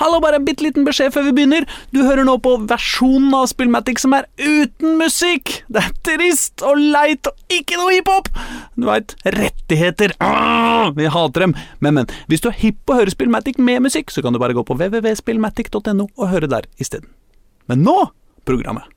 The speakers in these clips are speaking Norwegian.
Hallo, bare en bitte liten beskjed før vi begynner. Du hører nå på versjonen av Spillmatic som er uten musikk. Det er trist og leit og ikke noe hiphop. Du veit, rettigheter. Ah, vi hater dem. Men, men, hvis du er hipp på å høre Spillmatic med musikk, så kan du bare gå på www.spillmatic.no og høre der isteden. Men nå programmet.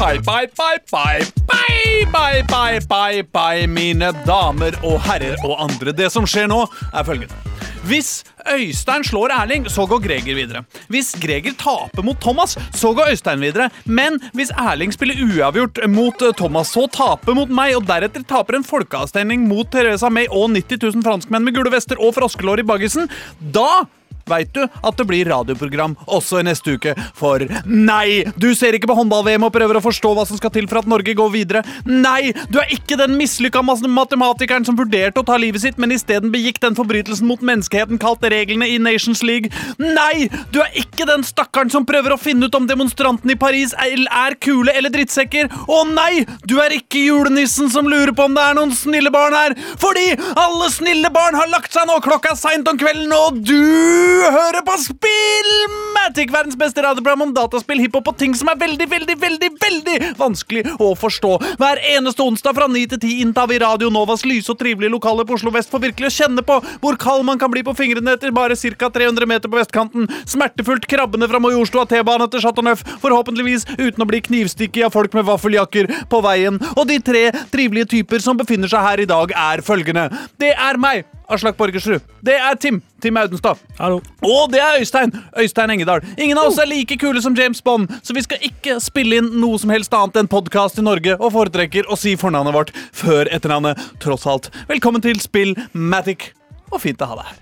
Bye, bye, bye, bye. Bye, bye, bye, bye, mine damer og herrer og andre. Det som skjer nå, er følgende. Hvis Øystein slår Erling, så går Greger videre. Hvis Greger taper mot Thomas, så går Øystein videre. Men hvis Erling spiller uavgjort mot eh, Thomas, så taper mot meg, og deretter taper en folkeavstemning mot Teresa May og 90 000 franskmenn med gule vester og froskelår i baggisen, da veit du at det blir radioprogram også i neste uke. For nei, du ser ikke på håndball-VM og prøver å forstå hva som skal til for at Norge går videre. Nei, du er ikke den mislykka matematikeren som vurderte å ta livet sitt, men isteden begikk den forbrytelsen mot menneskeheten kalt reglene i Nations League. Nei, du er ikke den stakkaren som prøver å finne ut om demonstrantene i Paris er kule eller drittsekker. Å nei, du er ikke julenissen som lurer på om det er noen snille barn her, fordi alle snille barn har lagt seg nå, klokka er seint om kvelden, og du hører på Spillmatic, verdens beste radioprogram om dataspill, hiphop og ting som er veldig, veldig, veldig veldig vanskelig å forstå. Hver eneste onsdag fra 9 til 10 inntar vi Radio Novas lyse og trivelige lokaler på Oslo vest for virkelig å kjenne på hvor kald man kan bli på fingrene etter bare ca. 300 meter på vestkanten. Smertefullt krabbende fra Majorstua T-bane til Chateau Neuf, forhåpentligvis uten å bli knivstikket av folk med vaffeljakker på veien. Og de tre trivelige typer som befinner seg her i dag, er følgende. Det er meg. Aslak Borgersrud. Det er Tim. Tim Audenstad. Hallo. Og det er Øystein. Øystein Engedal. Ingen av oss er like kule som James Bond, så vi skal ikke spille inn noe som helst annet enn podkast i Norge, og foretrekker å si fornavnet vårt før etternavnet, tross alt. Velkommen til Spillmatic, og fint å ha deg her.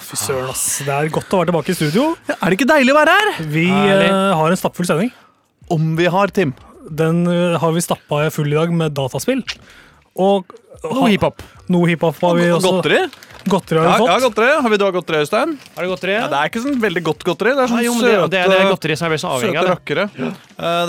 Fy søren, ass. Det er godt å være tilbake i studio. Ja, er det ikke deilig å være her? Vi eh, har en stappfull sending. Om vi har, Tim. Den eh, har vi stappa full i dag med dataspill. Og Noe hiphop. Noe hiphop har vi også. Godteri? Godteri har vi fått. ja, ja, godteri. Har vi da godteri, Øystein? Har du godteri? Ja, det er ikke sånn veldig godt godteri. Det er sånn jo, men det, søte, det er godteri som jeg blir så avhengig av. det. rakkere. Ja.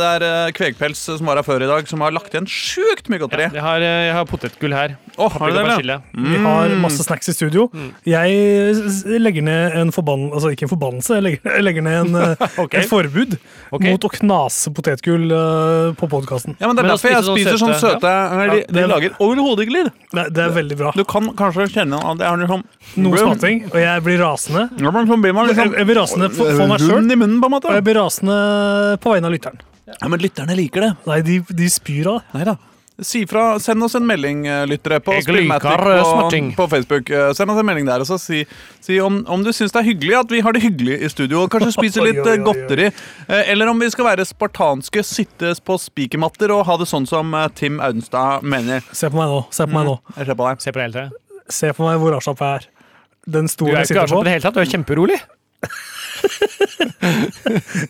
Det er eh, Kvegpels som var her før i dag, som har lagt igjen sjukt mye godteri. Jeg har, eh, jeg har potetgull her. Å, har du det? Persille. Vi har masse snacks i studio. Jeg legger ned en forbannelse Altså ikke en forbannelse, jeg legger, jeg legger ned en, okay. Et forbud okay. mot å knase potetgull eh, på podkasten. Ja, men Det er Men derfor jeg spiser sånn sånn søte ja. De, de det- lager overhodet ikke lyd. Det, det er veldig bra. Du kan kanskje kjenne at det er liksom Noe smatting, og jeg blir rasende. Ja, men så blir man Jeg, liksom jeg blir rasende for, for meg sjøl, rund i munnen, på en og jeg blir rasende på vegne av lytteren. Ja, Men lytterne liker det. Nei, de, de spyr av det. Nei da. Si fra, Send oss en melding, eh, lyttere, på Spillmatic på, på Facebook. Eh, Send oss en melding der, og så si, si om, om du syns det er hyggelig at vi har det hyggelig i studio, og kanskje spise litt oi, eh, oi, oi. godteri. Eller om vi skal være spartanske, sitte på spikermatter og ha det sånn som Tim Audenstad mener. Se på meg nå. Se på meg nå. Jeg ser på deg. Se på deg. Se på meg hvor jeg er. Den Du er ikke sitter i det hele tatt. Du er kjemperolig.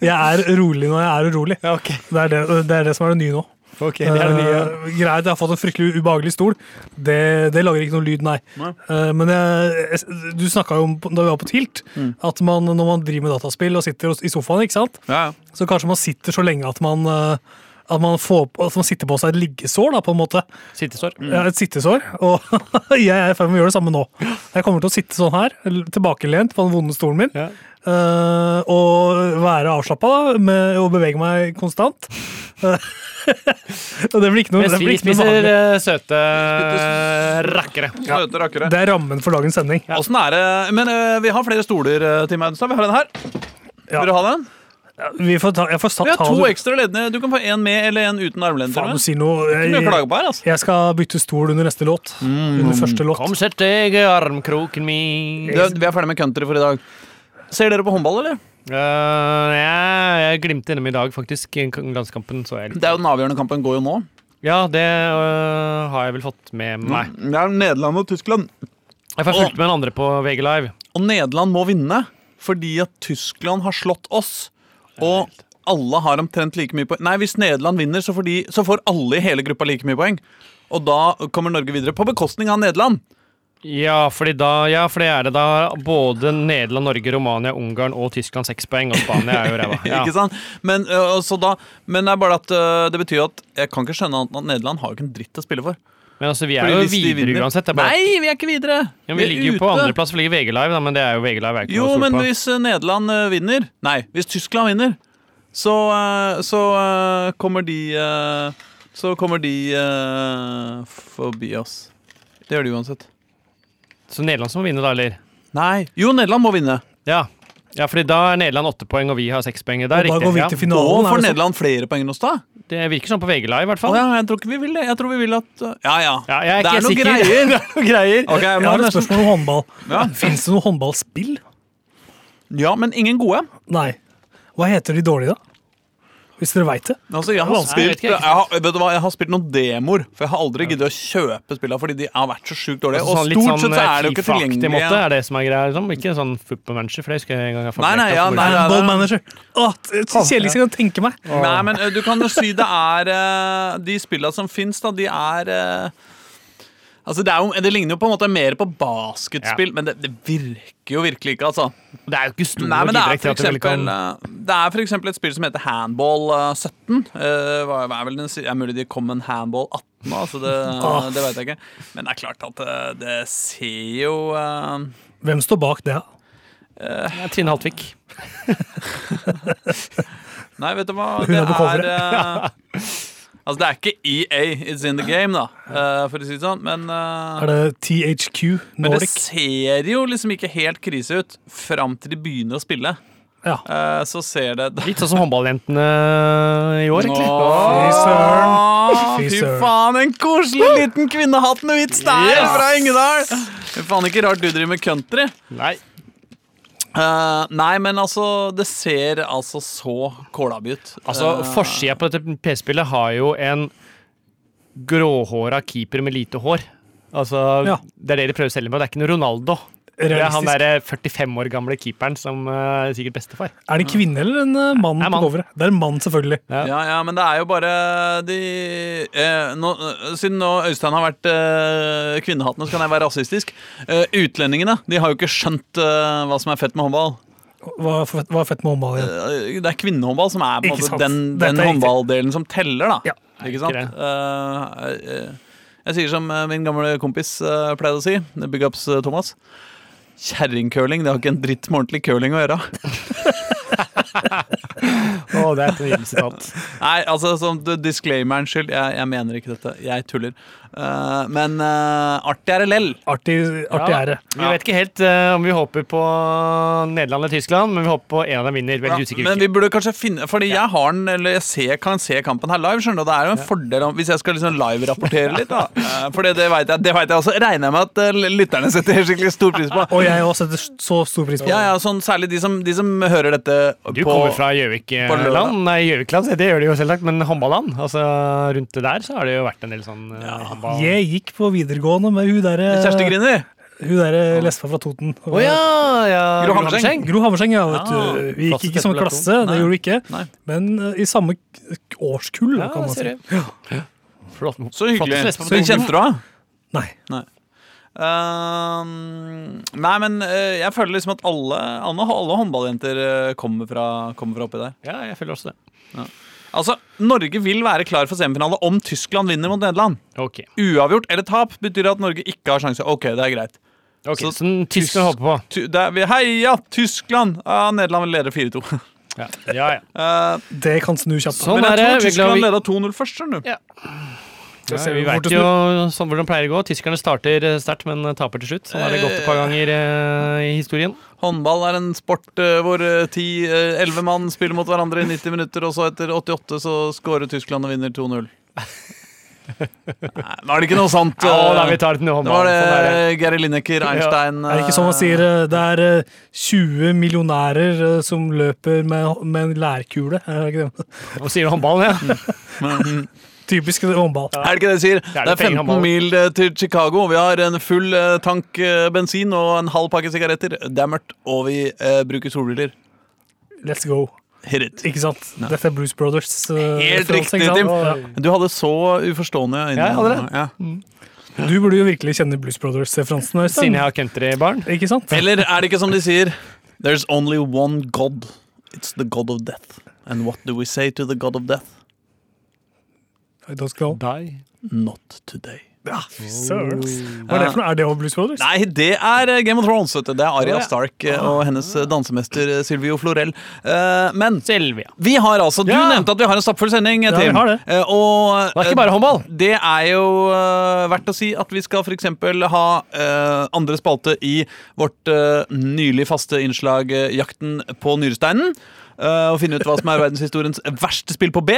Jeg er rolig når jeg er urolig. Ja, okay. Det er det, det, er det som er det nye nå. Ok, det er det nye. Uh, greit, jeg har fått en fryktelig ubehagelig stol. Det, det lager ikke noe lyd, nei. Nei. Uh, men jeg, jeg, du snakka jo om da vi var på Tilt, Mm. at man, når man driver med dataspill og sitter i sofaen, ikke sant? Ja, ja. så kanskje man sitter så lenge at man, eh, at man, får, at man sitter på seg et liggesår, da, på en måte. Sittesår. Ja, et sittesår. Og jeg er i ferd med å gjøre det samme nå. Jeg kommer til å sitte sånn her, tilbakelent på den vonde stolen min. Ja. Uh, og være avslappa og bevege meg konstant. og det blir ikke noe, Mens vi blir spiser eh, søte rakkere. rakkere. Søte rakkere. Det er rammen for dagens sending. Ja. er det Men uh, vi har flere stoler, til Tim Audenstad. Vi har den her. Ja. Vil du ha den? Vi får ta, jeg får satt Vi har to ekstra ledende. Du kan få en med eller en uten armlender. Faen, du sier noe. Ikke mye å Jeg, klage på her, altså. jeg skal bytte stol under neste låt. Under første låt. Kom, sett deg i armkroken min. Du, vi er ferdig med country for i dag. Ser dere på håndball, eller? Uh, ja, jeg glimte innom i dag, faktisk. I landskampen. Så jeg litt. Det er jo Den avgjørende kampen går jo nå. Ja, det øh, har jeg vel fått med meg. Det er Nederland og Tyskland. Jeg får fulgt med den andre på VG Live. Og Nederland må vinne fordi at Tyskland har slått oss. Og alle har omtrent like mye poeng. Nei, hvis Nederland vinner, så får, de, så får alle i hele gruppa like mye poeng. Og da kommer Norge videre, på bekostning av Nederland. Ja, fordi da Ja, for det er det da både Nederland, Norge, Romania, Ungarn og Tyskland seks poeng, og Spania er jo ræva. Ja. Ikke sant? Men, så da, men det er bare at det betyr at jeg kan ikke skjønne at Nederland har jo ikke en dritt å spille for. Men altså, vi er Fordi jo videre uansett. Bare, Nei, vi er ikke videre! ja, vi vi ligger jo på andreplass, for ligger VG Live, da, men det er jo VG Live. Er ikke Jo, men på. hvis eh, Nederland eh, vinner Nei, hvis Tyskland vinner, så, eh, så kommer de Så kommer de forbi oss. Det gjør de uansett. Så Nederland som må vinne, da, eller? Nei. Jo, Nederland må vinne. Ja. ja, fordi da er Nederland åtte poeng, og vi har seks poeng. Det er da går vi til finalen. Nå får? Nederland flere poeng enn oss, da? Det virker sånn på VG Live, i hvert Å fall. ja, jeg tror ikke vi vil det. Jeg tror vi vil at uh, Ja, ja. Ja, jeg er det ikke er noe sikker. greier. det er noe greier. Ok, jeg Jeg må har et nesten- spørsmål om håndball. Ja. Fins det noe håndballspill? ja, men ingen gode. Nei. Hva heter de dårlige, da? Hvis dere veit det. Altså, jeg, har spilt, jeg, jeg har, vet du hva, jeg har spilt noen demoer, for jeg har aldri giddet å kjøpe spillene fordi de har vært så sjukt dårlige. Altså, sånn, og stort sånn sett så er det jo ikke FIFA-aktig tilgjengelig. måte, er det som er greia. Liksom. Ikke sånn football manager, for det husker jeg en gang jeg Nei, nei, ja, nei, nei. Ball manager. Åh, det kjedeligste jeg kan tenke meg. Nei, men du kan jo si det er De spillene som fins, da, de er ø, Altså, det, er jo, det ligner jo på en måte mer på basketspill, men det, det virker jo virkelig ikke, altså. Det er jo ikke stor Nei, men det er, for eksempel, det er for eksempel et spill som heter Handball 17. Uh, hva er vel den, er mulig de kom med en Handball 18 altså så det, Ah. det vet jeg ikke. Men det er klart at ø, det ser jo uh, Hvem står bak det? Ja, Trine Haltvik. Nei, vet du hva? Det er eh, Altså, det er ikke EA it's in the game, da, uh, for å si det sånn, men uh, Er det THQ Nordic? Men det ser jo liksom ikke helt krise ut fram til de begynner å spille. Ja. Uh, så ser det Litt sånn som håndballjentene i år, egentlig. Fy. Fy Fy faen, en koselig liten kvinnehattende vits der Yes. fra Engedal! Det er faen ikke rart du driver med country. Nei. Eh, nei, men altså, det ser altså så kålabi ut. Altså, uh, Forsida på dette PC-spillet har jo en gråhåra keeper med lite hår. Altså, Ja. Det er det de prøver å selge med. Det er ikke noe Ronaldo. Det er han Realistisk. derre 45 år gamle keeperen som uh, er sikkert bestefar. Er det en kvinne eller en uh, mann på coveret? Det er en mann, selvfølgelig. Ja. Ja, ja, men det er jo bare de eh, nå, eh, Siden nå Øystein har vært eh, kvinnehatende, så kan jeg være rasistisk. Eh, utlendingene de har jo ikke skjønt eh, hva som er fett med håndball. Hva er fett- hva er fett med håndball igjen? Eh, det er kvinnehåndball som er på måte den, den håndballdelen som teller, da. Ja. Ikke sant? Ikke Eh, eh, jeg sier som eh, min gamle kompis uh, pleide å si, Big Ups eh, Thomas. Kjerringcurling det har ikke en dritt med ordentlig curling å gjøre. Å, det er et nydelig sitat. Nei, altså som disclaimeren skyld, jeg, jeg mener ikke dette. Jeg tuller. Uh, men uh, artig er det lell. Artig, artig Ja. er det. Vi vet ikke helt uh, om vi håper på Nederland eller Tyskland, men vi håper på en av dem vinner. Veldig usikker. men vi burde kanskje finne Fordi jeg har den, eller jeg ser, kan se kampen her live. Skjønner du, Det er jo en fordel om, hvis jeg skal liksom live-rapportere litt. da For det, det vet jeg, det vet jeg også. Regner jeg med at lytterne setter skikkelig stor pris på. Og jeg også setter så stor pris på Ja, det. ja, sånn Særlig de som, de som hører dette Du kommer fra Gjøvikland? Nei, Gjøvikland, det gjør de jo selvsagt, men håndballand? Altså, rundt det der så har det jo vært en del sånn ja. håndball... Jeg gikk på videregående med hun derre Kjersti Griner. Hun derre lesba fra Toten. Å ja, ja! Gro Hammerseng. Gro Hammerseng, ja. vet du. Vi gikk ikke i samme tett klasse, det gjorde vi ikke. Nei. Men eh, i samme årskull, Ja, kan man si. Ja. Flott. Så hyggelig. Så kjente du av? Nei. Ehm, nei, men uh, jeg føler liksom at alle, alle, alle håndballjenter eh, kommer, fra, kommer fra oppi der. Ja, jeg føler også det. Altså, Norge vil være klar for semifinale om Tyskland vinner mot Nederland. Okay. Uavgjort eller tap betyr at Norge ikke har sjanse. Ok, det er greit. Ok, Så så, Tyskland håper på. Ty det er, vi, heia, Tyskland! Ja, Nederland vil lede 4-2. Ja, ja. ja. Uh, Det kan snu kjapt. Sånn men jeg er tror Tyskland vi- leda 2-0 først. skjønner du. Ja. Se vi vet jo sånn hvordan det pleier å gå. Tyskerne starter eh, sterkt, men taper til slutt. Sånn har det gått et par ganger eh, i historien. Håndball er en sport eh, hvor elleve mann spiller mot hverandre i 90 minutter, og så etter 88 så scorer Tyskland og vinner 2-0. Nei, Nå er det ikke noe sånt. Ja, eh, da vi tar et det var det Sånn er det. Gary Lineker, Einstein Er det ikke sånn man sier eh, det er eh, 20 millionærer eh, som løper med, med en lærkule? Er det ikke det? Sier håndballen, ja. eh, Typisk håndball. Er det ikke det de sier? er Det det er 15 håndball. mil eh, til Chicago. Vi har en full eh, tank eh, bensin og en halv pakke sigaretter. Det er mørkt, og vi eh, bruker solbriller. Let's go. Hit it. Ikke sant? Dette er Bruce Brothers. Uh, Helt riktig? Tim. Ja. Du hadde så uforstående øyne. Ja, jeg hadde det. Ja. Du burde jo virkelig kjenne Blues Brothers-referansen. Siden jeg har countrybarn. Ikke sant? Eller er det ikke som de sier There's only one God. It's the God of death. And what do we say to the God of death? I don't know. Die. Not today. Ja, fy søren. Hva er det for noe? Er det over Blues Brothers? Nei, det er eh, Game of Thrones. Det er Aria Stark eh, og hennes eh, dansemester eh, Silvio Florell. Eh, Men Silvia. vi har altså Du Ja. nevnte at vi har en stappfull sending, Tim. Ja, vi har det. Eh, Og Det er ikke eh, bare håndball. Det er jo eh, verdt å si at vi skal f.eks. ha eh, andre spalte i vårt eh, nylig faste innslag eh, Jakten på nyresteinen. Eh, og finne ut hva som er verdenshistoriens verste spill på B.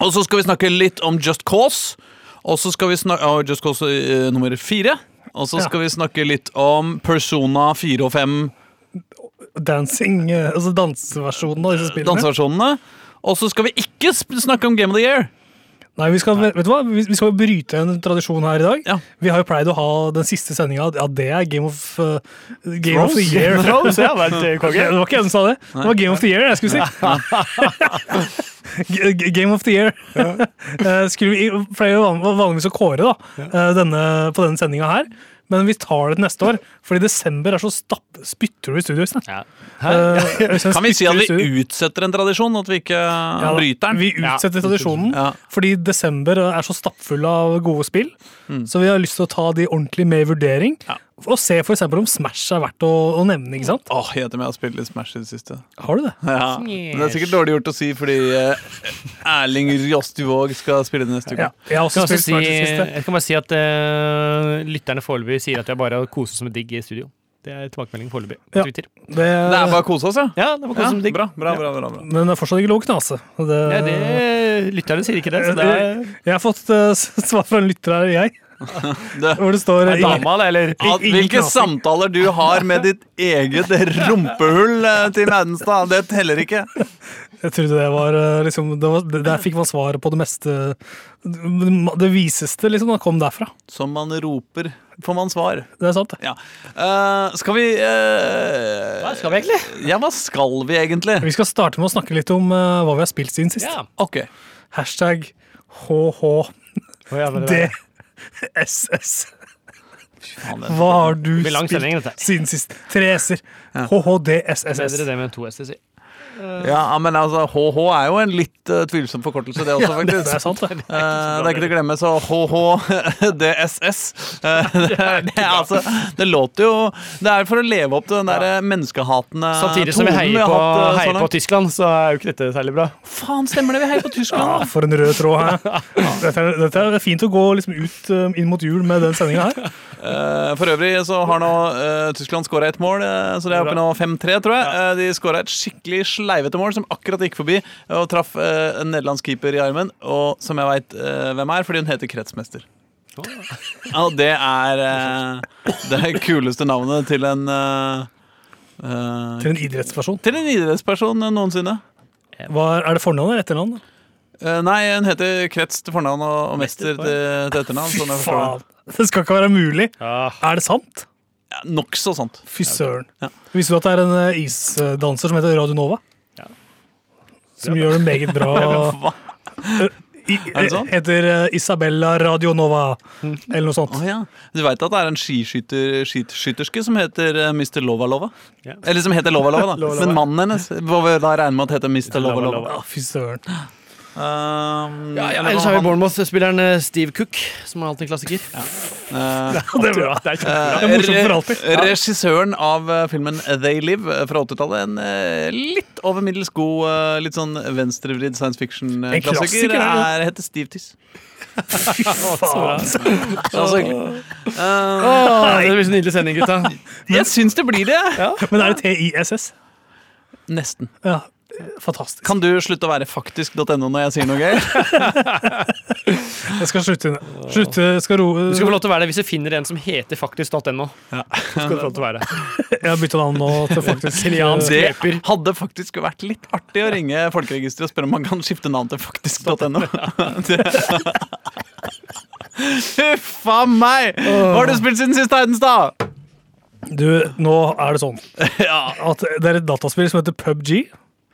Og så skal vi snakke litt om Just Cause. Og så skal vi snakke oh, Just Cause uh, nummer fire. Og så Ja. skal vi snakke litt om Persona 4 og 5 Dancing, eh, altså danseversjonen av disse spillene. danseversjonene. Og så skal vi ikke snakke om Game of the Year. Nei, vi skal, vet du hva? Vi skal bryte en tradisjon her i dag. Ja. Vi har jo pleid å ha den siste sendinga. Ja, det er Game of, uh, Game of the Year. Thrones, ja, vel, det var ikke jeg som sa det. Det var Game of the Year jeg skulle si. Game of the Year. Ja. skulle vi pleier vanligvis å kåre da, eh, denne, på denne sendinga her. Men vi tar det til neste år, fordi desember er så stapp... Spytter du i studio? Ja. Uh, Kan vi si at vi utsetter en tradisjon? At vi ikke Ja, bryter den? Vi utsetter tradisjonen, Ja. fordi desember er så stappfull av gode spill. Så vi har lyst til å ta de ordentlig med i vurdering. Og se for eksempel om Smash er verdt å, å nevne. ikke sant? Åh, jeg jeg har spilt litt Smash i det siste. Har du det? Ja. Men det er sikkert dårlig gjort å si fordi eh, Erling Rostivåg skal spille det neste uke. Ja. Jeg har Jeg kan, også spilt si, Smash i det siste. jeg kan bare si at eh, lytterne foreløpig sier at er bare å kose oss med digg i studio. Det er tilbakemelding foreløpig på Ja. Twitter. Det, Det er bare å kose oss, ja. Ja, det var kose ja med digg. bra, bra, bra, bra, bra. Men det er fortsatt ikke lov å knase. Det, Ja, det, lytterne sier ikke det. Så det er, Jeg har fått eh, svar fra en lytter her, jeg, hvor det står er dama, det, eller? at, hvilke samtaler du har med ditt eget rumpehull, eh, Tim Audenstad, det teller ikke. Jeg trodde det var eh, liksom det var, Der fikk man svaret på det meste Det viseste, liksom. Kom derfra. Som man roper, får man svar. Det er sant, det. Ja. Uh, skal vi uh, Hva skal vi egentlig? Ja, hva skal vi egentlig? Vi skal starte med å snakke litt om uh, hva vi har spilt siden sist. Ja. Okay. Hashtag HH. Det- Faen, Hva har du spilt siden sist? Tre s-er. HHDSSS. Bedre det med to S, si. Ja, men altså, HH er jo en litt uh, tvilsom forkortelse, det også, Ja, det, faktisk. det er sant, det. Eh, det er ikke til å glemme, så HHDSS. Uh, det, er- det, er altså, det låter jo Det er for å leve opp til den der menneskehatende Samtidig som vi heier på, hatt, eh, heier på. Tyskland, så er jo ikke dette særlig bra. Faen, stemmer det? Vi heier på Ja, Tyskland. for en rød tråd her. Dette er, dette er fint å gå liksom ut eh, inn mot jul med den sendinga her. Eh, for øvrig så har nå eh, Tyskland skåra ett mål, eh, så det er oppe nå 5-3, tror jeg. Eh, de skåra et skikkelig sleivete mål som akkurat gikk forbi og traff eh, en nederlandsk keeper i armen, og som jeg veit hvem er, fordi hun heter Kretsmester. Ja, det er eh, det kuleste navnet til en eh, eh, Til en idrettsperson. Til en idrettsperson noensinne. Hva er, er det fornavn eller etternavn? Eh, nei, hun heter Krets til fornavn og, og Mester til, til etternavn. Sånn jeg forstår det. Faen. Det skal ikke være mulig. Ja. Er det sant? Ja, Nokså sant. Fy søren. Ja. Visste du at det er en eh, isdanser som heter Radio Nova? Som gjør det meget bra. I, sånn? Heter eh, Isabella Radio Nova, eller noe sånt. Oh, ja. Du veit at det er en skiskytter, skiskytterske som heter eh, Mr. Lova Lova? Ja. Eller som heter Lova Lova, da. Lova Lova. Men mannen hennes må vi da regne med at heter Mr. Lova Lova Lova. Lova. Ja, fy søren. Um, Ja, ja, ellers har vi Bournemouth-spilleren eh, Steve Cook, som er alltid en klassiker. Uh, Det er bra. Det er Det er morsomt for alltid. re- Regissøren av eh, filmen They Live eh, fra 80-tallet. En eh, litt over middels god, eh, litt sånn venstrevridd science fiction-klassiker. klassiker, er er- Heter Steve Tiss. Fy faen. Ja, så hyggelig. Eh, Åh, det blir så nydelig sending, gutta. jeg syns det blir det. Men er det TISS? Nesten. Ja, fantastisk. Kan du slutte å være faktisk.no når jeg sier noe gøy? Jeg skal slutte. slutte skal ro, Du skal få lov til å være det hvis du finner en som heter faktisk.no. Ja. skal du få lov til å være det. Jeg har bytta navn nå til faktisk Det hadde faktisk vært litt artig å ringe Folkeregisteret og spørre om man kan skifte navn til faktisk.no. Huff a meg! Hva har du spilt siden sist, Heidenstad? Du, nå er det sånn at det er et dataspill som heter PubG.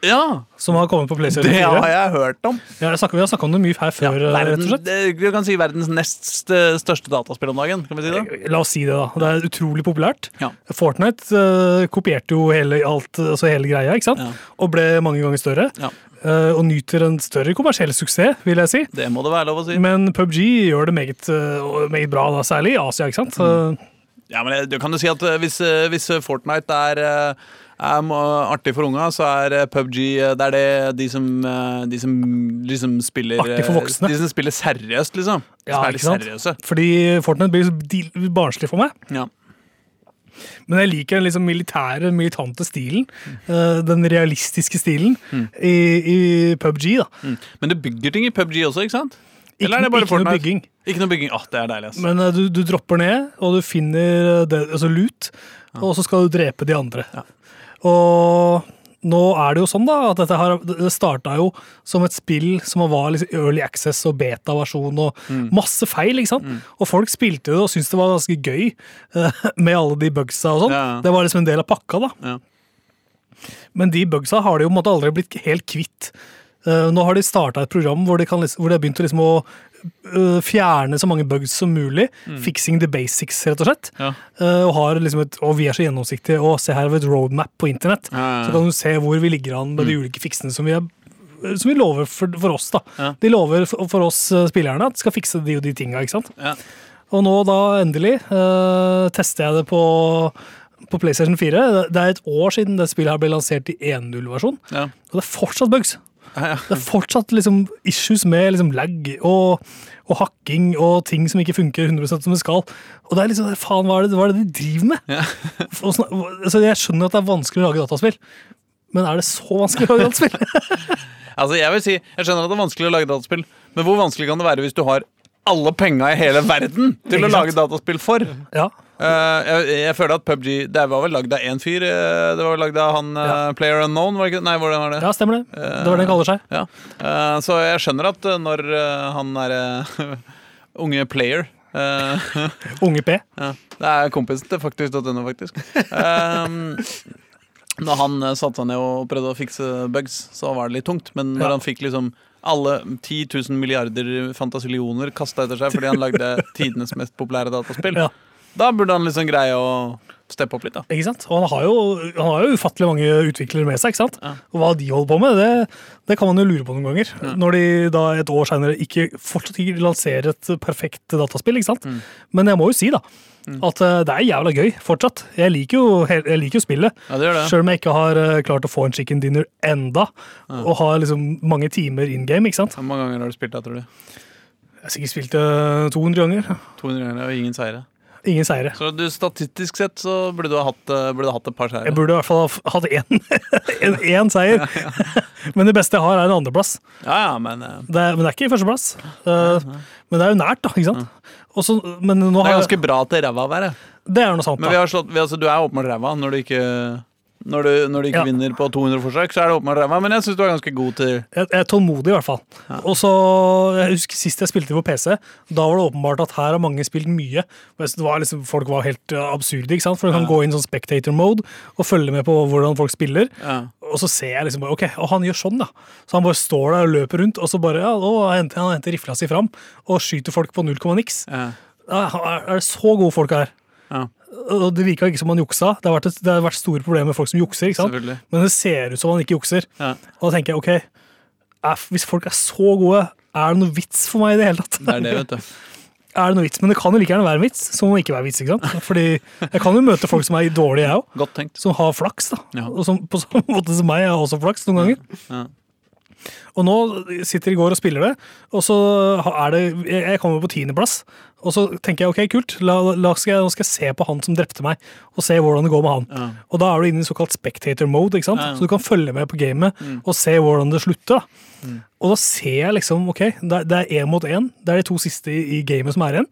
Ja, som har kommet på PlayStation det har jeg hørt om. Ja, det snakker, vi har snakka om det mye her før, eh, rett Verden, det, du kan si verdens nest største dataspill om dagen. Kan vi si det? La oss si det, da. Det er utrolig populært. Ja. Fortnite uh, kopierte jo hele, alt, altså hele greia, ikke sant? Ja. og ble mange ganger større. Ja. eh, og nyter en større kommersiell suksess, vil jeg si. Det må det være lov å si. Men PubG gjør det meget, uh, meget bra, da, særlig i Asia. ikke sant? Mm. Eh, Ja, men det- Du kan jo si at eh, hvis, eh, hvis Fortnite er, må- artig for unga, så er eh, PubG eh, det er det de som, eh, de som liksom spiller Artig for voksne. De som spiller seriøst, liksom. Ja, ikke sant? seriøse. fordi Fortnite blir barnslig for meg. Ja. Men jeg liker den liksom militære, militante stilen. den realistiske stilen Mm. i, i PubG. da. Men det bygger ting i PubG også, ikke sant? Ikke, Eller det bare ikke noe bygging. Ikke noe bygging. Åh, det er deilig, ass. Men du, du dropper ned, og du finner det, altså loot, og så skal du drepe de andre. Ja. Og nå er det jo sånn da, at dette her, det starta jo som et spill som var liksom early access og beta-versjon og Mm. masse feil. ikke sant? Og folk spilte det og syntes det var ganske gøy eh, med alle de bugsa og sånn. Ja. Det var liksom en del av pakka, da. Ja. Men de bugsa har de jo måte aldri blitt helt kvitt. Eh, nå har de starta et program hvor de, kan, hvor de har begynt å, liksom å eh, fjerne så mange bugs som mulig. Fixing the basics, rett og slett. Ja. Eh, og, har liksom et, og vi er så gjennomsiktige. Og se her har vi et roadmap på internett. Ja, ja. Så kan du se hvor vi ligger an med de ulike fiksene som vi, er, som vi lover for, for oss. da. De lover for, for oss spillerne at de skal fikse de og de tinga. ikke sant? Og nå da endelig uh, tester jeg det på, på PlayStation 4. Det- Det er et år siden det spillet her ble lansert i 1.0-versjon. Ja. Og det er fortsatt bugs. Det er fortsatt liksom issues med liksom lag og, og hakking og ting som ikke funker 100% som det skal. Og det er liksom, faen, hva er det, hva er det de driver med? Ja. Altså, jeg skjønner at det er vanskelig å lage dataspill, men er det så vanskelig å lage dataspill? Altså, jeg vil si, jeg skjønner at det er vanskelig å lage dataspill, men hvor vanskelig kan det være hvis du har alle penga i hele verden til å lage dataspill for? ja. Uh, jeg, jeg føler at PubG Det var vel lagd av én fyr. eh, det var vel lagd av han ja. Player Unknown, var det? Nei, hvordan var det? ja, stemmer det. Det var det han kaller seg. Ja. Så jeg skjønner at når han er unge player Unge P. ja, Det er kompisen til faktisk.no, faktisk. Um, når han satte seg ned og prøvde å fikse bugs, så var det litt tungt. Men når han fikk liksom alle 10 000 milliarder fantasillioner kasta etter seg fordi han lagde tidenes mest populære dataspill, Ja. da burde han liksom greie å steppe opp litt, da. Ikke sant? Og han har, jo, han har jo ufattelig mange utviklere med seg. ikke sant? Ja. Og hva de holder på med, det, det kan man jo lure på noen ganger. Når de da et år seinere fortsatt ikke lanserer et perfekt dataspill. ikke sant? Mm. Men jeg må jo si da, at eh, det er jævla gøy fortsatt. Jeg liker jo, jeg liker jo spillet. Ja, det det. Selv om jeg ikke har eh, klart å få en chicken dinner enda, og har liksom mange timer in game. ikke sant? Hvor mange ganger har du spilt det, tror du? Jeg har sikkert spilt det 200 ganger. 200 ganger og ingen seire. Ingen seire. Så du, statistisk sett så burde du ha hatt, eh, burde du ha hatt et par seire. Jeg burde i hvert fall ha hatt én, en, én seier. Men det beste jeg har, er en andreplass. Ja, ja, men uh, Det men det er ikke førsteplass. Uh, men det er jo nært, da. ikke sant? Og så- men nå det er ganske bra til ræva å være. Det er noe sant, Men vi da. har slått, vi, altså, du er åpenbart ræva når du ikke når du, når du ikke Ja. vinner på 200 forsøk, så er det åpenbart ræva. Men jeg syns du er ganske god til Jeg, jeg er tålmodig, i hvert fall. Og så, jeg husker Sist jeg spilte på PC, da var det åpenbart at her har mange spilt mye. Det var liksom, folk var helt uh, absurde, ikke sant? for du kan Ja. gå inn sånn spectator mode og følge med på hvordan folk spiller. Og så ser jeg liksom bare, ok, og han gjør sånn, da. Så han bare står der og løper rundt, og så bare, ja, å, han henter, han henter rifla si fram og skyter folk på null komma niks. Ja, er er det så gode folk her? Ja. Og det virka ikke som han juksa. Det har, vært et, det har vært store problemer med folk som jukser. ikke sant? Men det ser ut som han ikke jukser. Ja. Og da tenker jeg ok, er, hvis folk er så gode, er det noe vits for meg i det hele tatt? Det er det, vet du. Er det noe vits? Men det kan jo like gjerne være en vits, som ikke være vits. ikke sant? Fordi jeg kan jo møte folk som er dårlige, jeg òg. Som har flaks. da. Ja. Og som, på samme måte som meg, jeg har også flaks noen ganger. Ja. Og nå sitter i går og spiller det, og så er det jeg kommer på tiendeplass. Og så tenker jeg ok, kult, la, la skal jeg, nå skal jeg se på han som drepte meg, og se hvordan det går med han. Ja. Og da er du inne i såkalt spectator mode, ikke sant? Ja, ja. så du kan følge med på gamet og se hvordan det slutter. da. Og da ser jeg liksom, ok, det er- det er én mot én. Det er de to siste i, i gamet som er igjen.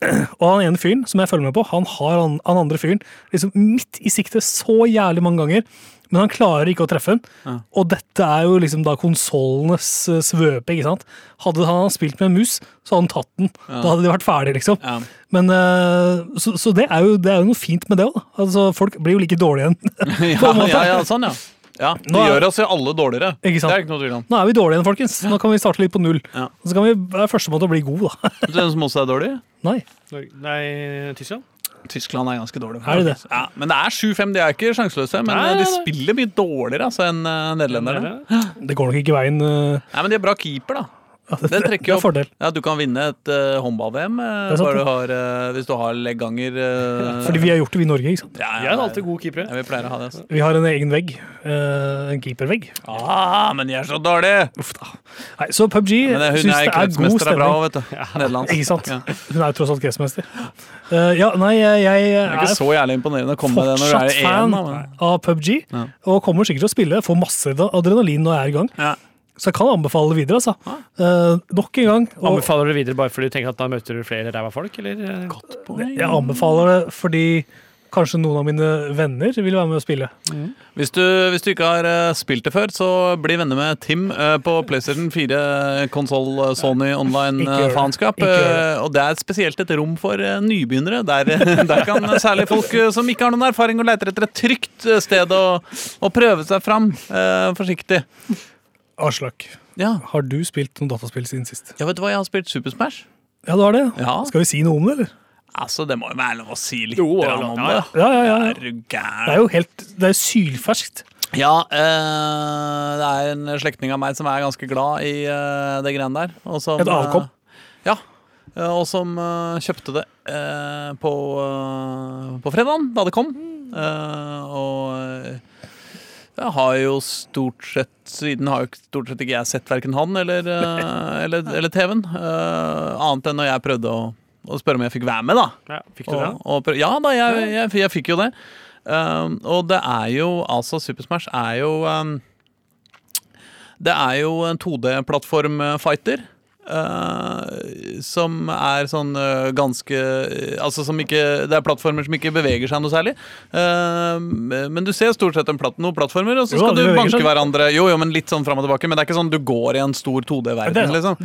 Ja. Og han ene fyren som jeg følger med på, han har han, han andre fyren liksom midt i siktet så jævlig mange ganger. Men han klarer ikke å treffe den. Ja. Og dette er jo liksom da konsollenes eh, svøpe. ikke sant? Hadde han spilt med en mus, så hadde han tatt den. Da hadde de vært ferdige, liksom. Ja. Men, eh, så så det, er jo, det er jo noe fint med det òg. Altså, folk blir jo like dårlige igjen. Ja, ja, ja, sånn, ja. Ja, Det Nå er- gjør oss jo alle dårligere. Ikke sant? Det er ikke noe tvil om. Nå er vi dårlige igjen, folkens. Nå kan vi starte litt på null. Ja. Så kan vi være første måte å bli god, da. Vet du hvem som også er dårlig? Nei. Nei, Tyskland? Tyskland er ganske dårlig. Er det det? Ja, men det er 7-5. De er ikke sjanseløse. Men Nei, eh, de spiller mye dårligere altså, enn eh, nederlenderne. Det går nok ikke veien. uh, Nei, men de er bra keeper, da. Ja, det, Den det, trekker er opp. fordel. Ja, Du kan vinne et uh, håndball-VM uh, hvis du har legganger. Uh, Fordi vi har gjort det, vi i Norge. ikke sant? ja, ja, er alltid gode keepere. ja, vi pleier å ha det. Altså. Vi har en egen vegg. en keepervegg. Ah, men de er så dårlige! Uff da. Nei, så PubG ja, det, syns er det er god kretsmester er bra vet du. Nederlandsk. Ikke sant? Ja. Hun er jo tross alt kretsmester. Eh, ja, nei, jeg, er ikke så jævlig imponerende å komme med det når du er fan én. da, men- av PubG. Ja. Og kommer sikkert til å spille. Får masse adrenalin når jeg er i gang. Ja. Så jeg kan anbefale det videre. altså. Eh, nok en gang. Og Anbefaler du det videre bare fordi du tenker at da møter du flere ræva folk, eller? jeg anbefaler det fordi kanskje noen av mine venner vil være med å spille. Hvis du, hvis du ikke har eh, spilt det før, så bli venner med Tim eh, på PlayStation 4 konsoll Sony Ikke gjør det. online-faenskap. Ikke gjør og det er spesielt et rom for eh, nybegynnere. Der, der kan særlig folk eh, som ikke har noen erfaring og leter etter et trygt eh, sted å, å prøve seg fram eh, forsiktig. Aslak, Ja. har du spilt noen dataspill siden sist? ja, vet du hva, jeg har spilt Super Smash. Ja, du har det? Ja. Skal vi si noe om det, eller? Altså, det må jo være lov å si litt Jo, ja, om det. ja. Ja, ja, ja. Er du Det er jo helt Det er sylferskt. Ja, øh, det er en slektning av meg som er ganske glad i øh, det greiene der. Og som, Et avkom? Øh, ja. Og som kjøpte det eh, på, på fredagen, da det kom. Eh, og eh, jeg har jo stort sett Siden har jo stort sett ikke jeg sett verken han eller, eh, eller, eller TV-en. Uh, annet enn når jeg prøvde å, å spørre om jeg fikk være med, da. Ja, fikk du det? Og, og ja da, jeg, jeg, jeg fikk jo det. Uh, og det er jo altså Super Smash er jo um, Det er jo en 2D-plattform-fighter. Uh, som er sånn uh, ganske Altså som ikke Det er plattformer som ikke beveger seg noe særlig. Uh, men du ser stort sett en platt, noen plattformer, og så skal jo, du banke seg. hverandre. Jo, jo, men litt sånn fram og tilbake. Men det er ikke sånn du går i en stor er 2D-verden. liksom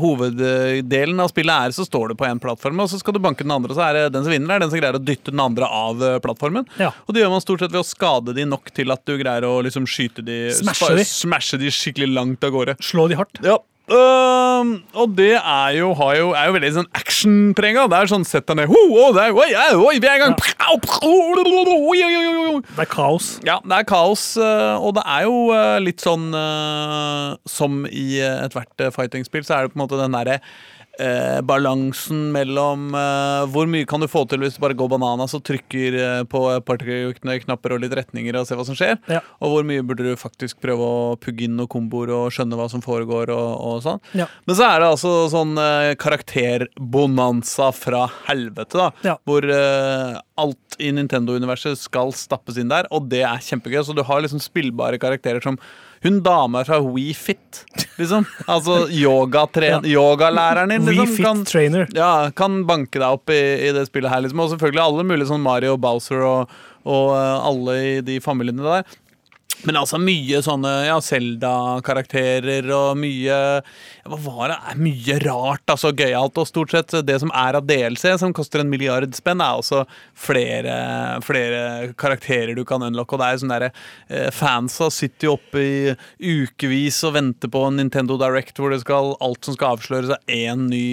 Hoveddelen av spillet er så står du på en plattform, og så skal du banke den andre, og så er det den som vinner, er den som greier å dytte den andre av plattformen. Ja. Og det gjør man stort sett ved å skade de nok til at du greier å liksom skyte de Smashe de. smashe de skikkelig langt av gårde. Slå de hardt. Ja. Øhm, og det er jo, har jo, er jo veldig sånn actionprega. Det er sånn sett deg ned ho, oh, det er, oi, oi, vi er i gang! Det er kaos. Ja, det er kaos, øh, og det er jo øh, litt sånn uh, som i ethvert fighting-spill, så er det på en måte den derre eh, balansen mellom eh, hvor mye kan du få til hvis du bare går bananas og trykker eh, på et par knapper og litt retninger og ser hva som skjer, Ja. og hvor mye burde du faktisk prøve å pugge inn noen komboer og skjønne hva som foregår og, og sånn. Ja. Men så er det altså sånn eh, karakterbonanza fra helvete, da. Ja. Hvor eh, alt i Nintendo-universet skal stappes inn der, og det er kjempegøy. Så du har liksom spillbare karakterer som hun dama fra WeFit, liksom. Altså yogatren- yoga din, liksom. WeFit Kan, Trainer. ja, kan banke deg opp i, i det spillet her, liksom. Og selvfølgelig alle mulige sånn Mario, Bowser og, og eh, alle i de familiene der. Men altså mye sånne ja, Zelda-karakterer og mye ja, Hva var det? Mye rart, altså gøyalt. Og stort sett det som er av DLC, som koster en milliard spenn, er også flere, flere karakterer du kan unlocke. Og det er sånn derre eh, Fansa sitter jo oppe i ukevis og venter på en Nintendo Direct hvor det skal, alt som skal avsløres, er én ny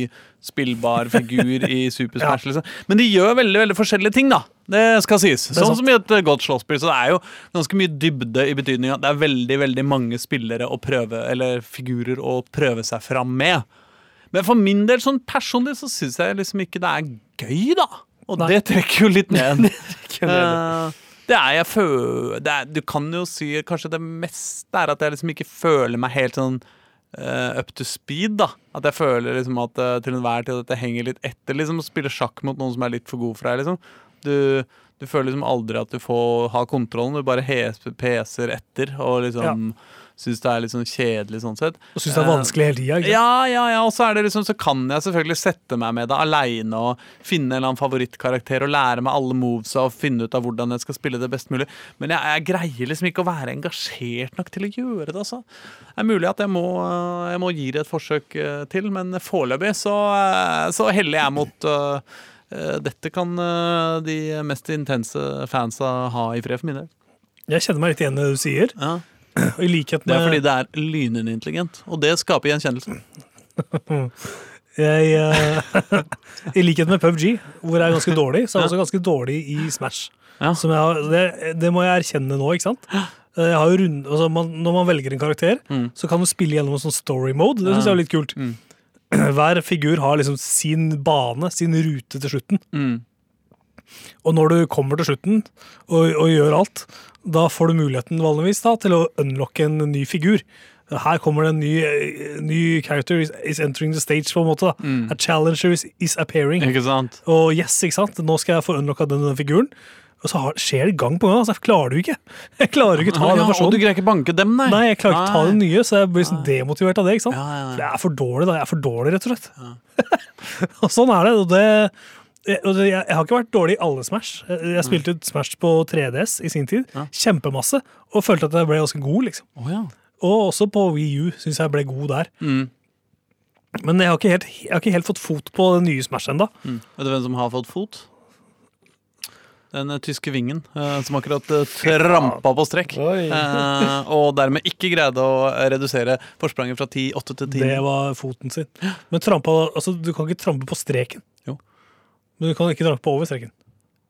spillbar figur i Super Smash. Liksom. Men de gjør veldig veldig forskjellige ting, da. Det skal sies. Det Sånn sant. som i et eh, godt slåsspill. Så det er jo ganske mye dybde i betydninga. det er veldig veldig mange spillere å prøve, eller figurer å prøve seg fram med. Men for min del, sånn personlig, så syns jeg liksom ikke det er gøy, da. Og Nei. det trekker jo litt ned. Det? Eh, det er jeg føler Det er, du kan jo si kanskje det meste er at jeg liksom ikke føler meg helt sånn Uh, up to speed, da. At jeg føler liksom at uh, til enhver tid at jeg henger litt etter. Liksom Å spille sjakk mot noen som er litt for god for deg, liksom. Du, du føler liksom aldri at du får ha kontrollen, du bare peser etter og liksom syns det er litt sånn kjedelig sånn sett. Og syns det er vanskelig hele tida. Ja, ja, ja, og så det liksom Så kan jeg selvfølgelig sette meg med det aleine og finne en eller annen favorittkarakter og lære meg alle movesa og finne ut av hvordan jeg skal spille det best mulig. Men jeg, jeg greier liksom ikke å være engasjert nok til å gjøre det, altså. Det er mulig at jeg må, øh, jeg må gi det et forsøk øh, til, men foreløpig så, så heller jeg mot øh, dette kan øh, de mest intense fansa ha i fred for min del. Jeg kjenner meg litt igjen i det du sier. Ja. Og I likhet Det er fordi det er lynende intelligent, og det skaper gjenkjennelse. jeg, uh, I likhet med PubG, hvor jeg er ganske dårlig, så er jeg også ganske dårlig i Smash. Ja. Har, det, det må jeg erkjenne nå, ikke sant? Jeg har jo rund, altså man, når man velger en karakter, Mm. så kan du spille gjennom en sånn story mode. Det syns jeg er litt kult. Mm. Hver figur har liksom sin bane, sin rute til slutten. Mm. Og når du kommer til slutten og, og gjør alt, da får du muligheten vanligvis da, til å unlocke en ny figur. Her kommer det en ny, eh, ny character is, is entering the stage, på en måte. Mm. A challenger is, is appearing. Og yes, ikke sant? Nå skal jeg få unlocka den, den figuren. Og så har, skjer det gang på gang. Altså, jeg klarer du ikke. Jeg klarer ikke ta Ja, den og du greier ikke banke dem, nei? Nei, jeg klarer ikke ta den nye, så jeg blir liksom demotivert av det. ikke sant? Ja, ja, jeg er for dårlig, da. Jeg er for dårlig, rett og slett. og sånn er det. Og det, og det jeg, jeg har ikke vært dårlig i alle Smash. Jeg, jeg spilte ut Smash på 3DS i sin tid. Kjempemasse. Og følte at jeg ble ganske god, liksom. Oh, ja. Og også på Wii U syns jeg ble god der. Mm. Men jeg har ikke helt, jeg har ikke helt fått fot på den nye Smash ennå. Mm. Vet du hvem som har fått fot? Den eh, tyske vingen eh, som akkurat uh, trampa på strekk. Eh, og dermed ikke greide å redusere forspranget fra 10-8 til 10. Det var foten sin. Men trampa, altså, du kan ikke trampe på streken. Jo. Men du kan ikke trampe over streken.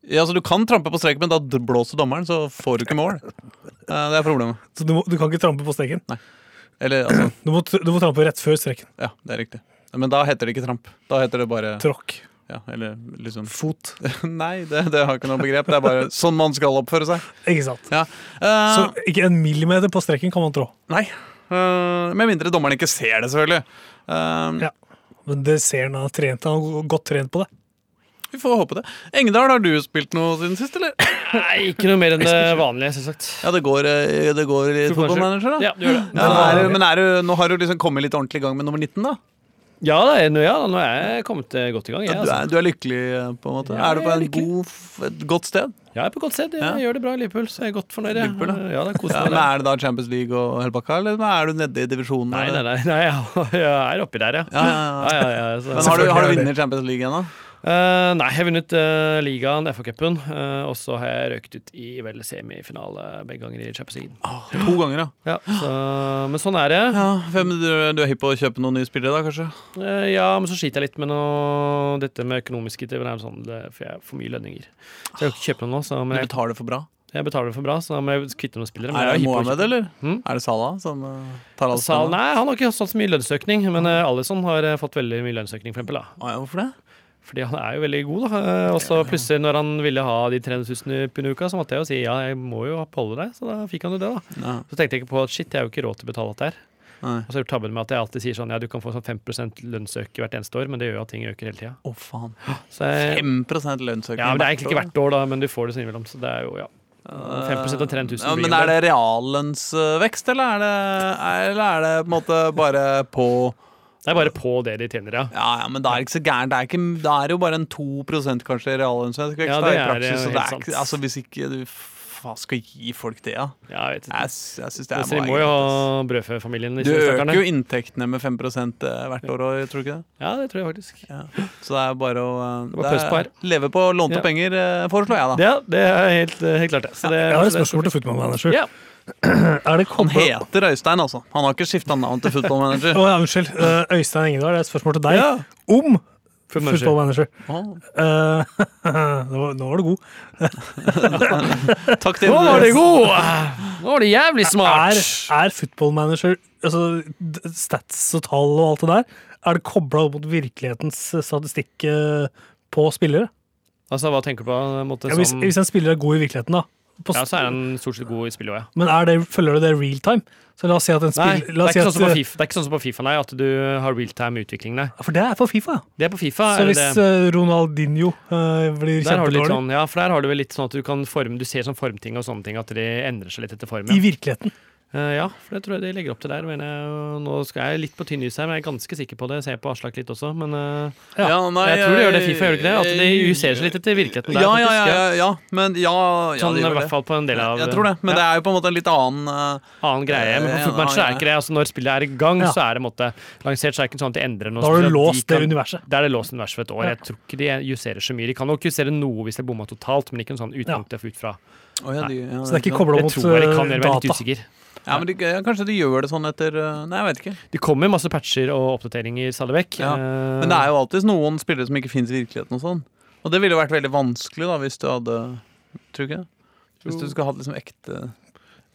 Ja, altså Du kan trampe på streken, men da blåser dommeren, så får du ikke mål. Eh, det er problemet. Så du, må, du kan ikke trampe på streken. Eller altså Du må, du må trampe rett før streken. Ja, det er riktig. Men da heter det ikke tramp. Da heter det bare Tråkk. Ja, eller liksom Fot. Nei, det, det har ikke noe begrep. Det er bare sånn man skal oppføre seg. Ikke sant? Ja. Uh, Så ikke en millimeter på strekken kan man trå. Nei. Uh, med mindre dommeren ikke ser det, selvfølgelig. Uh, Ja. Men det ser han har trent. Han har godt trent på det. Vi får håpe det. Engedal, har du spilt noe siden sist, eller? Nei, ikke noe mer enn det vanlige, selvsagt. Ja, det går, det går i fotballmanager, da? Ja, det gjør det. Ja, nå er, men er du, nå har du liksom kommet litt ordentlig i gang med nummer 19, da? Ja, det er, nå- ja, nå er jeg kommet eh, godt i gang. Jeg, Du altså. er, du er lykkelig, eh, på en måte? Ja, er du på er en god, et godt sted? Jeg er på godt sted. Jeg Ja. gjør det bra i Liverpool, så jeg er godt fornøyd. Liverpool, ja. ja, det er Ja, men Er det da Champions League og hele pakka, eller er du nede i divisjonen? Nei, nei, nei, nei jeg, er oppi der, ja. Ja, ja, ja. ja, ja, ja, så- Men har du, har du vunnet Champions League ennå? Eh, nei, jeg har vunnet uh, ligaen, FA-cupen, uh, og så har jeg røkt ut i vel semifinale begge ganger i Champions League. To ganger, ja. Ja, så, men sånn er det. ja hvem, du, du er hypp på å kjøpe noen nye spillere, da, kanskje? Uh, ja, men så sliter jeg litt med noe, dette med økonomiske er sånn, det, for jeg har for mye lønninger. Så jeg kan ikke kjøpe noe nå, så Du betaler for bra. jeg betaler for bra, så da må jeg kvitte noen spillere. men Er det Mohammed, eller? Hmm? Er det Salah som uh, tar alle Sal, nei, han har ikke hatt så mye lønnsøkning, men uh, Alison har eh, fått veldig mye lønnsøkning, for eksempel. Da. Ah, ja, hvorfor det? Fordi han er jo veldig god, da. Eh, Og så plutselig, når han ville ha de 300 000 pund i uka, så måtte jeg jo si ja, jeg må jo oppholde deg, så da fikk han jo det, da. Ja, Så tenkte jeg ikke på at shit, jeg har jo ikke råd til å betale dette her. nei. Og så har jeg gjort tabben med at jeg alltid sier sånn ja, du kan få sånn 5% lønnsøke hvert eneste år, men det gjør jo at ting øker hele tida. Å, faen. Jeg, 5% lønnsøkning ja, men det er egentlig ikke hvert år, da, men du får det så innimellom, så det er jo, ja. 5 av 300 000 Ja, men er det reallønnsvekst, eller er det, eller er det på en måte bare på Det er bare på det de tjener, ja. Ja, ja, men da er det ikke så gærent. Det er, ikke, det er jo bare en 2% kanskje reallønnsvekst Ja, da, det i er praksis. Så helt det er ikke, altså, hvis ikke du hva skal gi folk det, da? ja jeg vet ikke. Jeg, jeg synes det er Så de må jo ha brødføfamilien. Du øker jo inntektene med 5% hvert år, òg, tror du ikke det? Ja, det tror jeg faktisk. Ja. Så det er bare å Det er. Leve på lånte Ja. penger, uh, foreslår jeg, da. Ja, det er helt, eh, helt klart det. Så det Jeg har et spørsmål til Football Manager. Ja. Er det Han heter Øystein, altså. Han har ikke skifta navn til football manager. oh, ja, unnskyld. Eh, Øystein Engedal, det er et spørsmål til deg Ja. om Manager. Football Manager. Å, Uh, nå, nå var du god. takk til Nå var det god! Nå var det jævlig Er, smart. er Football Manager altså, stats og tall og alt det der, er det kobla opp mot virkelighetens statistikk eh, på spillere? Altså, Hva tenker du på? en Måte, Ja, hvis, hvis en spiller er god i virkeligheten, da. Ja, så er han stort sett god i spillet òg, ja. Men det, følger du det real time? Så la oss si at en Nei, spiller det er, si at, sånn FIFA, det er ikke sånn som på Fifa, nei, at du har real time-utvikling, nei. For det er på Fifa. Det er på Fifa. Så hvis det, eh, Ronaldinho uh, blir kjempedårlig sånn, ja, for der har du vel litt sånn at du kan forme Du ser sånn formting og sånne ting, at de endrer seg litt etter formen. i virkeligheten ja, for det tror jeg de legger opp til der. Men jeg, nå skal jeg litt på tynn is her, men jeg er ganske sikker på det. Jeg ser på Aslak litt også, men eh, Ja. nei, jeg tror de gjør det Fifa, gjør de ikke det? At de ser seg litt etter virkeligheten der, Ja, ja, ja, ja, ja. Men ja, ja Sånn de i gjør hvert det. fall på en del av Jeg tror det, men ja. det er jo på en måte en litt annen uh, annen greie. Men på Eh, er ikke det. Altså, når spillet er i gang, Ja. så er det måte, lansert, så er det ikke sånn at de endrer noe. Da har du låst det universet. Da er det låst universet for et år. Ja. Jeg tror ikke de justerer så mye. De kan nok justere noe hvis de bomma totalt, men ikke en sånn utgangspunkt ut fra ja, ja, Så det er ikke kobla mot eh, data. Ja, men de, ja, Kanskje de gjør det sånn etter eh, Nei, jeg vet ikke. Det kommer masse patcher og oppdateringer stadig vekk. Ja, eh, Men det er jo alltid noen spillere som ikke fins i virkeligheten. Og sånn Og det ville jo vært veldig vanskelig da hvis du hadde Tror du ikke det? Hvis du skulle hatt liksom ekte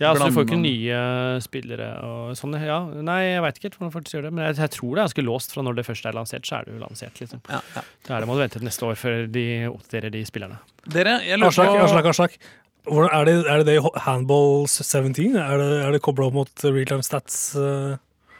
Ja, så du får ikke nye spillere og sånn. Ja, nei, jeg veit ikke helt hvordan folk gjør det, men jeg, jeg tror det er ganske låst fra når det først er lansert, så er det jo lansert, liksom. ja, ja. Da er det må du vente til neste år før de oppdaterer de spillerne. Dere, jeg lurer Aslak, Aslak, Aslak. Hvordan, er, det, er det det i Handball 17? Er det, er det kobla opp mot realtime stats? eh?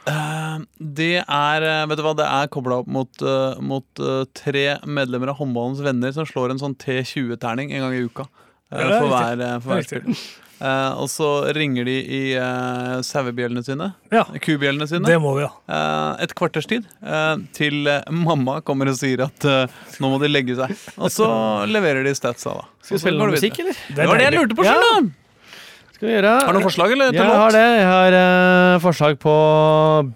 Eh, Det er eh, Vet du hva, det er kobla opp mot, uh, mot uh, tre medlemmer av håndballens venner som slår en sånn T20-terning en gang i uka. for hver, for hver er spill. Eh, og så ringer de i uh, sauebjellene sine, Ja, kubjellene sine, det må vi ja. eh, et kvarters tid, eh, til eh, mamma kommer og sier at eh, nå må de legge seg. Og så leverer de statsa, da. Skal vi spille noe det musikk, eller? Det var det jeg lurte på Ja. selv, da! Skal vi gjøre Har du noen forslag, eller? Jeg har det. Jeg har uh, forslag på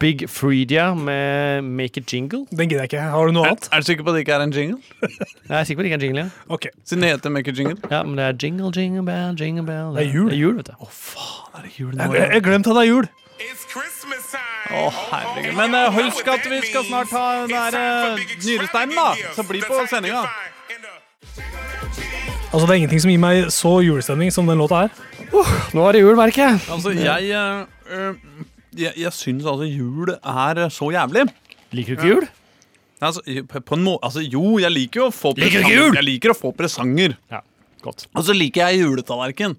Big Freedia med Make it Jingle. Den gidder jeg ikke. Har du noe annet? er du sikker på at det ikke er en jingle? Jeg er sikker på at det ikke er en jingle, ja. Okay. Siden det heter Make it Jingle. ja. Men det er jingle, jingle bell, jingle bell. Det er jul. Det er jul, vet du. Å, faen, er det jul nå? jeg, jeg glemte at det er jul. Å, oh. Herregud. Men uh, husk at vi skal snart ha den der uh, nyresteinen, da. Så bli på sendinga. Altså, Det er ingenting som gir meg så julestemning som den låta her. Nå er det jul, merker jeg. Altså, jeg eh, Jeg, jeg syns altså jul er eh, så jævlig. Liker du ikke jul? Altså, på en må altså, jo, jeg liker jo å få Liker du ikke presanger. jul? Jeg liker å få presanger. Ja, godt. Og så liker jeg juletallerken.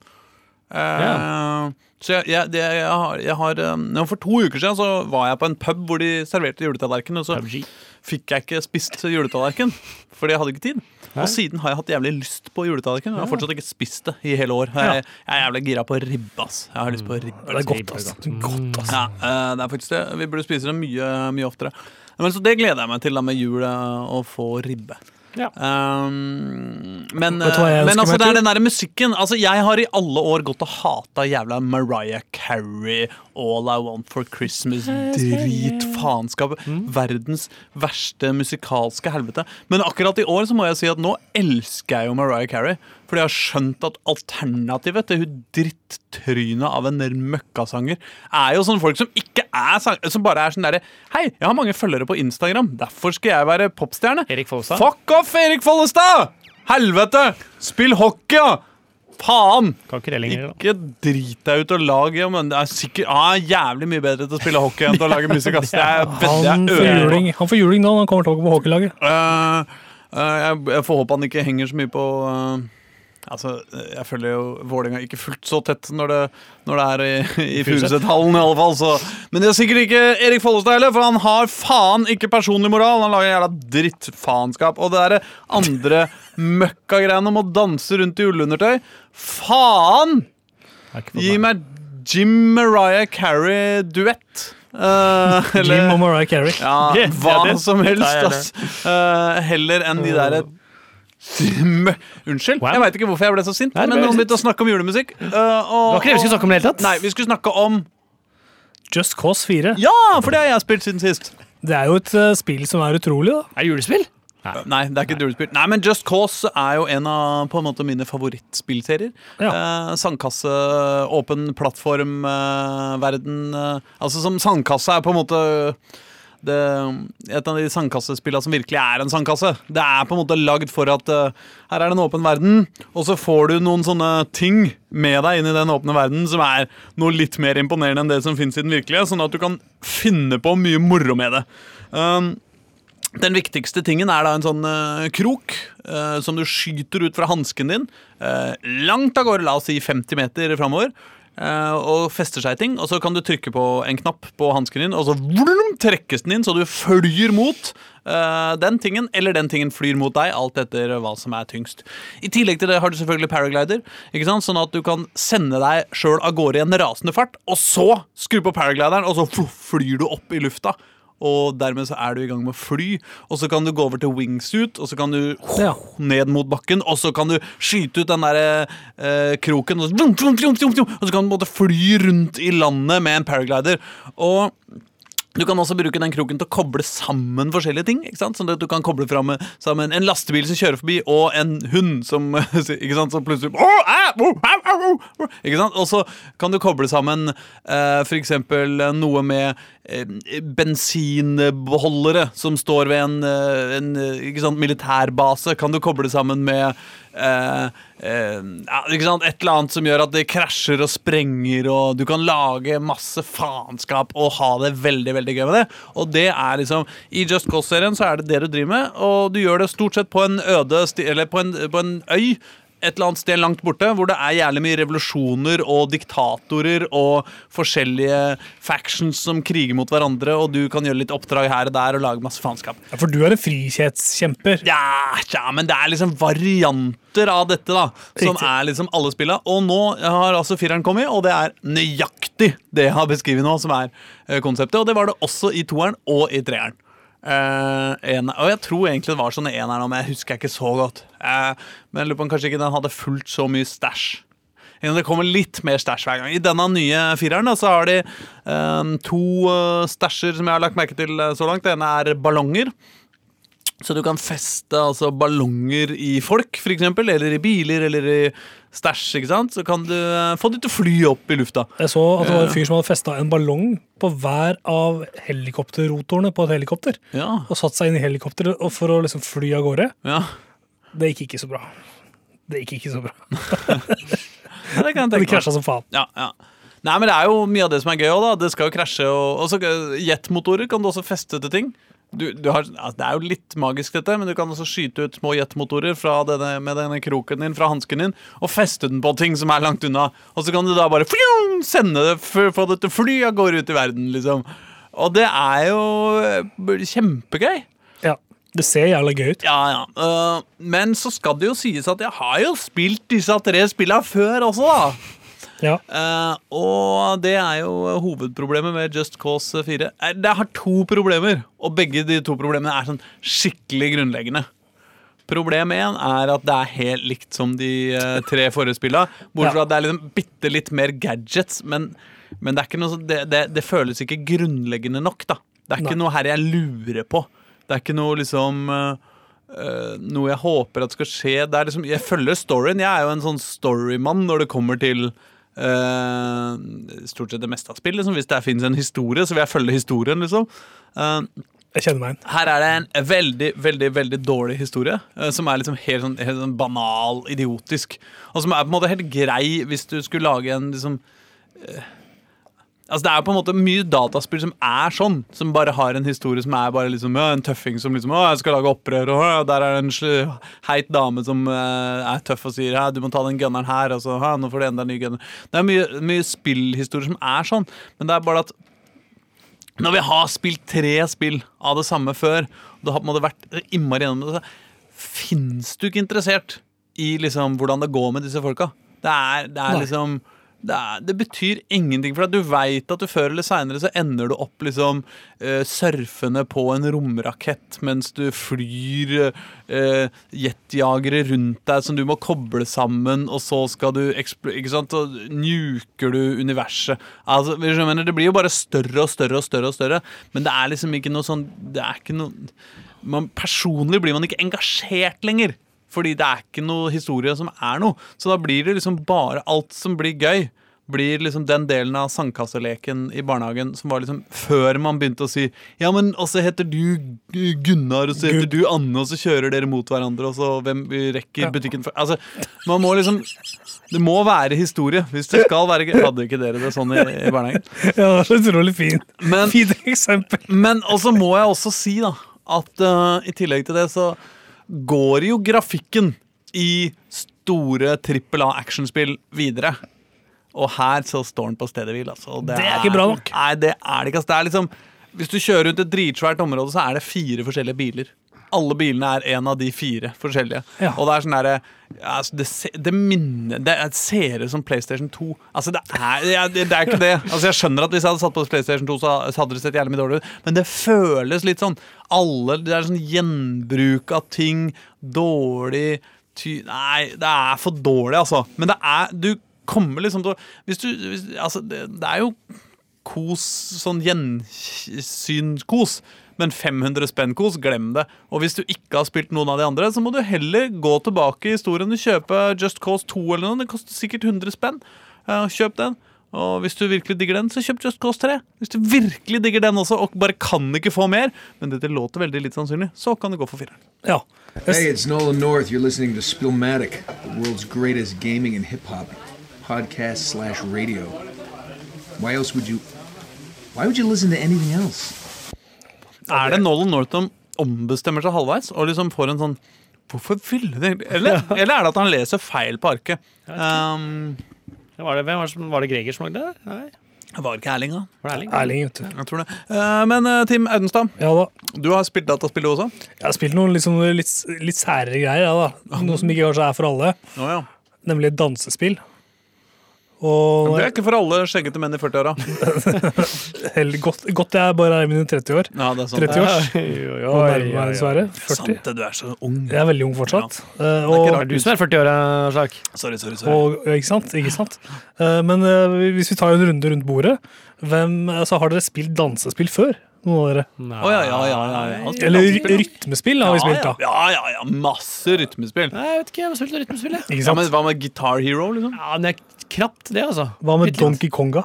Eh, Så jeg, jeg, det, jeg har, jeg har eh, nå For to uker siden så var jeg på en pub hvor de serverte juletallerken. Og så PUBG. fikk jeg ikke spist juletallerken, fordi jeg hadde ikke tid. Hæ? Og siden har jeg hatt jævlig lyst på juletallerken. Jeg har fortsatt ikke spist det i hele år. Jeg, jeg er jævlig gira på ribbe. ass Jeg har lyst på ribbe. Det er godt, ass. Godt, ass. Ja, eh, det er faktisk det. Vi burde spise det mye, mye oftere. Men Så det gleder jeg meg til da med jul, eh, å få ribbe. Ja. Um, men eh, men altså, det er den der musikken. Altså, Jeg har i alle år gått og hata jævla Mariah Carey, All I Want for Christmas, drit, faenskap. Mm. Verdens verste musikalske helvete. Men akkurat i år så må jeg si at nå elsker jeg jo Mariah Carey. Fordi jeg har skjønt at alternativet til hun drittrynet av en møkkasanger er jo sånne folk som ikke er sanger, Som bare er sånn derre Hei, jeg har mange følgere på Instagram, derfor skal jeg være popstjerne. Erik Follestad? Fuck off, Erik Follestad! Helvete! Spill hockey, da! Faen! Kan ikke det lenger. da. Ikke drit deg ut og lag men det er sikkert ah, jævlig mye bedre til å spille hockey enn til å lage musikk. Ass. Han får juling, han får juling nå når han kommer tilbake på hockeylaget. Uh, uh, jeg, jeg får håpe han ikke henger så mye på eh, Altså, Jeg følger jo Vålerenga ikke fullt så tett når det, når det er i, i Furusethallen, i alle fall. Så. Men det er sikkert ikke Erik Follestad heller, for han har faen ikke personlig moral. Han lager jævla drittfaenskap. Og det derre andre møkkagreiene om å danse rundt i ullundertøy Faen! Gi meg. Jim Mariah Carey-duett. Uh, eller- Jim og Mariah Carey. ja, hva som helst, ass. Eh, heller enn de derre Unnskyld, Wow. jeg veit ikke hvorfor jeg ble så sint. Nei, men noen begynte å snakke om julemusikk. Uh, og, Det var ikke det vi skulle snakke om i det hele tatt. Nei, vi skulle snakke om Just Cause 4. Ja, for det har jeg spilt siden sist. Det er jo et uh, spill som er utrolig, da. Er det julespill? Nei, det er ikke et julespill. Nei, men Just Cause er jo en av på en måte mine favorittspillserier. Ja. Eh, sandkasse, åpen plattform, eh, verden eh, Altså som sandkasse er på en måte det, et av de sandkassespillene som virkelig er en sandkasse. Det er på en måte lagd for at uh, her er det en åpen verden, og så får du noen sånne ting med deg inn i den åpne verden som er noe litt mer imponerende enn det som finnes i den virkelige, sånn at du kan finne på mye moro med det. Um, den viktigste tingen er da en sånn uh, krok uh, som du skyter ut fra hansken din. langt av gårde, la oss si 50 meter framover. Eh, og fester seg i ting. Og så kan du trykke på en knapp på hansken din, og så vrum, trekkes den inn, så du flyr mot uh, den tingen, eller den tingen flyr mot deg, alt etter hva som er tyngst. I tillegg til det har du selvfølgelig paraglider, ikke sant? sånn at du kan sende deg sjøl av gårde i en rasende fart, og så skru på paraglideren, og så flyr du opp i lufta. Og dermed så er du i gang med å fly. Og så kan du gå over til wingsuit, og så kan du Ja. ned mot bakken. Og så kan du skyte ut den der eh, kroken, og så, og så kan du måte fly rundt i landet med en paraglider. Og Du kan også bruke den kroken til å koble sammen forskjellige ting. ikke sant? Sånn at du kan koble fram sammen en lastebil som kjører forbi, og en hund som ikke sant? som plutselig! Ikke sant? Og så kan du koble sammen eh, for eksempel noe med eh, bensinbeholdere som står ved en, eh, en eh, sant, militærbase. Kan du koble sammen med eh, eh, sant? et eller annet som gjør at det krasjer og sprenger, og du kan lage masse faenskap og ha det veldig veldig gøy med det. Og det er liksom I Just Cause-serien så er det det du driver med, og du gjør det stort sett på en øde Eller på en, på en øy et eller annet sted langt borte, hvor det er jævlig mye revolusjoner og diktatorer og forskjellige factions som kriger mot hverandre, og du kan gjøre litt oppdrag her og der og lage masse faenskap. Ja, For du er en frihetskjemper. Ja, ja, men det er liksom varianter av dette, da. Som Riktig. er liksom alle spilla. Og nå har altså fireren kommet, og det er nøyaktig det jeg har beskrevet nå, som er eh, konseptet. Og det var det også i toeren og i treeren. Eh, en, og jeg tror egentlig det var sånn i eneren, men jeg husker ikke så godt. Uh, men jeg lurer på om kanskje ikke den hadde fulgt så mye stæsj. Det kommer litt mer stæsj hver gang. I denne nye fireren da, så har de uh, to stæsjer som jeg har lagt merke til så langt. Det ene er ballonger. Så du kan feste altså, ballonger i folk, eksempel, eller i biler, eller i stæsj. Så kan du eh, få de til å fly opp i lufta. Jeg så at det var en fyr som hadde festa en ballong på hver av helikopterrotorene på et helikopter. Ja, Og satt seg inn i helikopteret for å liksom fly av gårde. ja. Det gikk ikke så bra. Det gikk ikke så bra. det kan jeg tenke krasja som faen. Ja, ja. Nei, men det er jo mye av det som er gøy òg, da. Det skal jo krasje og eh, jetmotorer kan du også feste til ting. Du, du har, altså, det er jo litt magisk, dette, men du kan også skyte ut små jetmotorer denne, med denne kroken din fra hansken din og feste den på ting som er langt unna. Og så kan du da bare fjum, sende det, for få det til fly av gårde ut i verden, liksom. Og det er jo eh, kjempegøy. Ja, Det ser jævla gøy ut. Ja, ja. Uh, men så skal det jo sies at jeg har jo spilt disse tre spillene før også, da. Ja. Uh, og det er jo hovedproblemet med Just Cause 4. Eh, Det har to problemer, og begge de to problemene er sånn skikkelig grunnleggende. Problem én er at det er helt likt som de uh, tre forrige spilla. Bortsett fra Ja. at det er liksom bitte litt mer gadgets, men, men det, er ikke noe, det, det, det føles ikke grunnleggende nok. da Det er ikke Nei. noe her jeg lurer på. Det er ikke noe liksom uh, noe jeg håper at skal skje. Er liksom, jeg følger storyen. Jeg er jo en sånn storymann når det kommer til stort sett det meste av spill. Liksom. Hvis det finnes en historie, så vil jeg følge historien. liksom. Eh, Jeg kjenner meg inn. her er det en veldig veldig, veldig dårlig historie, eh, som er liksom helt, sånn, helt sånn banal, idiotisk. Og som er på en måte helt grei hvis du skulle lage en liksom eh, Altså Det er på en måte mye dataspill som er sånn, som bare har en historie som er bare liksom ja, en tøffing som liksom Å, jeg skal lage opprør, og ja, der er det en heit dame som eh, er tøff og sier ja, du må ta den gunneren her, og så ja, nå får du enda en ny gunner. Det er mye, mye spillhistorier som er sånn, men det er bare at når vi har spilt tre spill av det samme før, og det har på en måte vært innmari gjennom det, så fins du ikke interessert i liksom hvordan det går med disse folka. Det er, det er liksom det, er, det betyr ingenting, for du veit at du før eller seinere ender du opp liksom uh, surfende på en romrakett mens du flyr uh, jetjagere rundt deg som du må koble sammen, og så skal du Ikke sant? Og nuker du universet. Altså, mener, det blir jo bare større og større og større, og større men det er liksom ikke noe sånn Det er ikke noe man, Personlig blir man ikke engasjert lenger. Fordi det er ikke noe historie som er noe. Så da blir det liksom bare alt som blir gøy. Blir liksom den delen av sandkasseleken i barnehagen som var liksom før man begynte å si Ja, men også heter du Gunnar, og så heter du Anne, og så kjører dere mot hverandre, og så hvem rekker butikken for Altså, man må liksom Det må være historie. Hvis det skal være gøy Hadde ikke dere det sånn i, i barnehagen? Ja, det var utrolig fint. Men- Fint eksempel. Men også må jeg også si da at uh, i tillegg til det så går jo grafikken i store trippel A-actionspill videre. Og her så står den på stedet hvil. Altså. Det, Det er ikke bra nok. Nei, det er det ikke. Altså. Det er liksom, hvis du kjører rundt et dritsvært område, så er det fire forskjellige biler. Alle bilene er en av de fire forskjellige. Ja. Og det er sånn derre altså det, det minner Det er- ser ut som PlayStation 2. Altså det er, det, det er ikke det. Altså Jeg skjønner at hvis jeg hadde satt på PlayStation 2, så hadde det sett jævlig mye dårlig ut, men det føles litt sånn Alle, Det er sånn gjenbruk av ting. Dårlig ty... Nei, det er for dårlig, altså. Men det er Du kommer liksom til å Hvis du hvis, Altså, det, det er jo kos, sånn gjensynkos. Men 500 spenn-kos, glem det. Og hvis du ikke har spilt noen av de andre, så må du heller gå tilbake i historien og kjøpe Just Cause 2 eller noe. Det koster sikkert 100 spenn. Kjøp den. Og hvis du virkelig digger den, så kjøp Just Cause 3. Hvis du virkelig digger den også, og bare kan ikke få mer, men dette låter veldig litt sannsynlig, så kan det gå for fireren. Ja. Hey, it's Nolan North. You're listening to Spillmatic, the world's greatest gaming and hip hop podcast slash radio. Why else would you? Why would you listen to anything else? Er det Nolan Northam ombestemmer seg halvveis og liksom får en sånn Hvorfor ville det eller, eller er det at han leser feil på arket? Um, Var det, hvem var, det, var det Greger som lagde det? Nei, det var ikke Erling, da. var det Erling? Erling, vet du. Jeg tror det. Uh, men eh, Tim Audenstad, Ja da. du har spilt dataspill også? Jeg har spilt noen sånn, litt, litt særere greier. Ja, da. Noe som ikke kanskje er for alle. Oh, ja. Nemlig dansespill. Og Det er ikke for alle skjeggete menn i 40-åra. godt, godt jeg bare er i mine 30 år. Ja, det er sant. 30 års. Ja, ja, ja, dessverre 40. Sant det, du er så ung. Jeg er veldig ung fortsatt. Ja. Det er ikke rart du som er 40 år, Sak? Sorry, sorry. sorry. og, ikke sant? Ikke sant? Eh, men eh, hvis vi tar en runde rundt bordet, hvem, altså, har dere spilt dansespill før? Noen av dere? Oh, ja, ja, ja. ja, ja. Eller rytmespill har vi spilt, da. Ja, ja, ja. Masse rytmespill. Nei, jeg vet ikke, jeg har spilt rytmespill, jeg. Men Hva med Guitar Hero, liksom? Ja, men det er knapt det, altså. Hva med Bitte. Donkey Konga?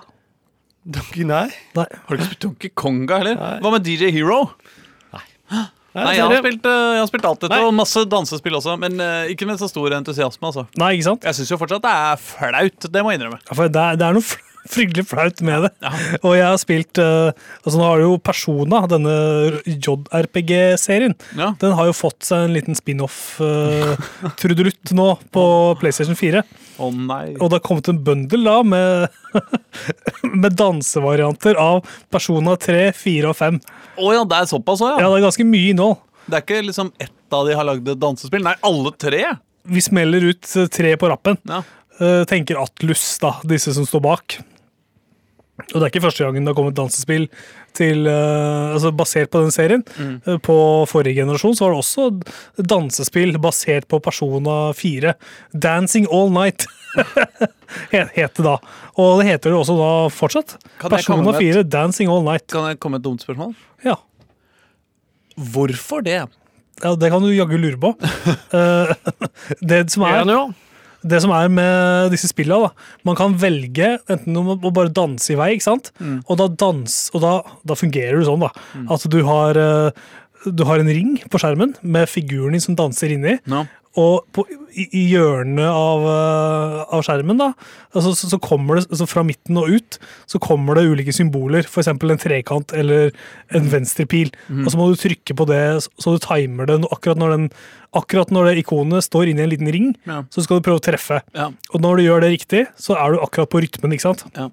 Donkey, nei. Nei. Har du ikke spilt Donkey Konga heller? Nei. Hva med DJ Hero? Nei, Nei, jeg har spilt, eh, jeg har spilt alt dette, Nei. og masse dansespill også, men eh, ikke med så stor entusiasme. altså. Nei, ikke sant? Jeg syns jo fortsatt det er flaut, det må jeg innrømme. Ja, for det, er, det er noe fl- fryktelig flaut med det. Og jeg har spilt eh, altså Nå har du jo Persona, denne JRPG-serien. Ja. Den har jo fått seg en liten spin-off-trudelutt nå på PlayStation 4. Å nei. Og det har kommet en bundle da med, med dansevarianter av Persona 3, 4 og 5. Å ja, det er såpass òg, Ja, ja. det er ganske mye innhold. Det er ikke liksom ett av de har lagd dansespill. Nei, alle tre. Vi smeller ut eh, tre på rappen. Ja. Eh, tenker Atlus, da, disse som står bak. Og det er ikke første gangen det har kommet dansespill til, uh, altså basert på den serien. Eh, på forrige generasjon så var det også dansespill basert på Persona 4. Dancing All Night het det da. Og det heter det også da fortsatt. Persona med et- 4 Dancing All Night. Kan jeg komme med et dumt spørsmål? Ja. Hvorfor det? ja, det kan du jaggu lure på. uh, det som er. Det som er med disse spillene, da, man kan velge enten om å bare danse i vei, ikke sant? Og da dans, og da, da fungerer det sånn da, at du har, eh, du har en ring på skjermen med figuren din som danser inni, Ja. Og på, i, i hjørnet av, eh, av skjermen da, altså, så, så kommer det, altså fra midten og ut, så kommer det ulike symboler, eksempel en trekant eller en venstrepil, og så må du trykke på det, så du timer det akkurat når den Akkurat når det ikonet står inni en liten ring, Ja. så skal du prøve å treffe. Ja. Og når du gjør det riktig, så er du akkurat på rytmen. ikke sant? Ja.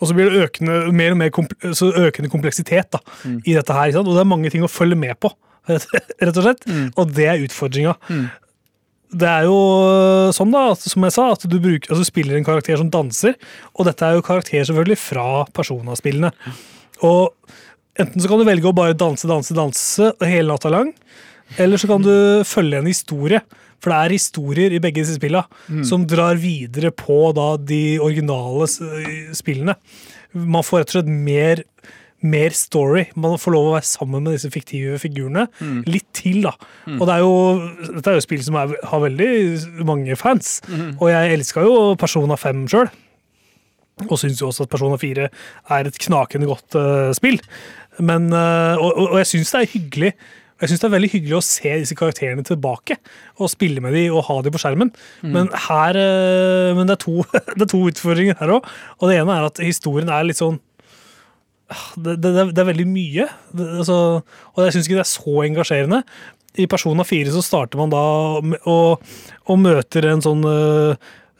Og så blir det økende, mer og mer komple så økende kompleksitet da, Mm. i dette her. Ikke sant? Og det er mange ting å følge med på, rett og slett. Mm. Og det er utfordringa. Det er jo øh, sånn, da, at, som jeg sa, at du, bruker, altså, du spiller en karakter som danser. Og dette er jo karakter selvfølgelig fra Persona-spillene. Og enten så kan du velge å bare danse, danse, danse hele natta lang. Eller så kan du følge en historie. For det er historier i begge disse spillene som drar videre på da, de originale spillene. Man får rett og slett mer, mer story. Man får lov å være sammen med disse fiktive figurene. Litt til, da. Og det er jo, dette er jo spill som er, har veldig mange fans. Og jeg elska jo Persona 5 sjøl. Og syns jo også at Persona 4 er et knakende godt uh, spill. Men, uh, og, og, jeg syns det er hyggelig jeg synes det er veldig hyggelig å se disse karakterene tilbake og spille med dem og ha dem på skjermen. Men, her, uh, men det, er to, det er to utfordringer her òg. Og det ene er at historien er litt sånn Det, det, det er- veldig mye. Det, altså, og jeg syns ikke det er så engasjerende. I Persona 4 så starter man da og, og møter en sånn eh,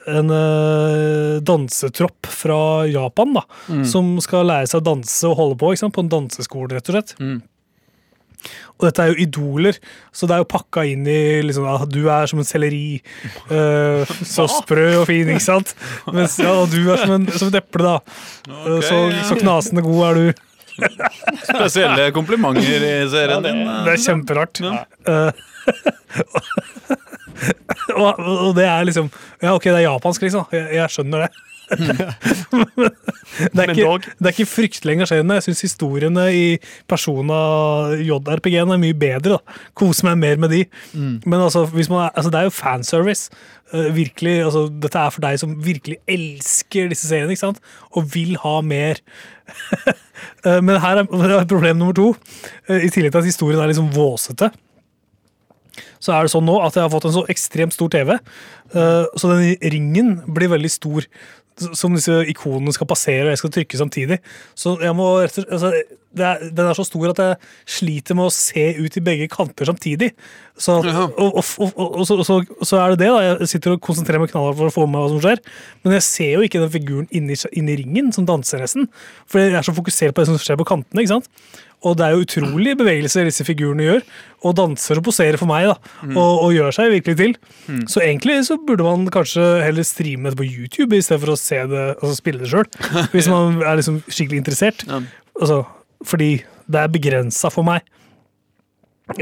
en eh, dansetropp fra Japan da, som skal lære seg å danse og holde på på en danseskole, rett og slett. Og dette er jo idoler, så det er jo pakka inn i liksom, at du er som en selleri. Uh, så sprø og fin, ikke sant? Mens ja, og du er som, en, som et eple, da. Okay, så, så knasende god er du. Spesielle komplimenter i serien din. Det er kjemperart. Eh, og, og det er liksom Ja, ok, det er japansk, liksom. Jeg, jeg skjønner det. det, er ikke, det er ikke fryktelig engasjerende. Jeg syns historiene i Persona JRPG-en er mye bedre. da. Kose meg mer med de. Men altså, man altså, det er jo fanservice. Uh, virkelig, altså, dette er for deg som virkelig elsker disse seriene ikke sant? og vil ha mer. uh, Men her er, er problem nummer to. Uh, I tillegg til at historien er liksom våsete så er det sånn nå at jeg har fått en så ekstremt stor TV, eh, så den ringen blir veldig stor. Som disse ikonene skal passere, og jeg skal trykke samtidig. Så jeg må altså, det er, Den er så stor at jeg sliter med å se ut i begge kanter samtidig. Så, og, og, og, så, så, er det det, da. Jeg sitter og konsentrerer meg knallhardt for å få med hva som skjer. Men jeg ser jo ikke den figuren inni, inni ringen som danser nesten. For jeg er så fokusert på det som skjer på kantene. ikke sant? Og det er jo utrolige bevegelser disse figurene gjør. Og danser og poserer for meg, da. Og, og gjør seg virkelig til. Så egentlig så burde man kanskje heller streame det på YouTube i stedet for å se det, altså spille det sjøl. Hvis man er liksom skikkelig interessert. Ja. Altså, fordi det er begrensa for meg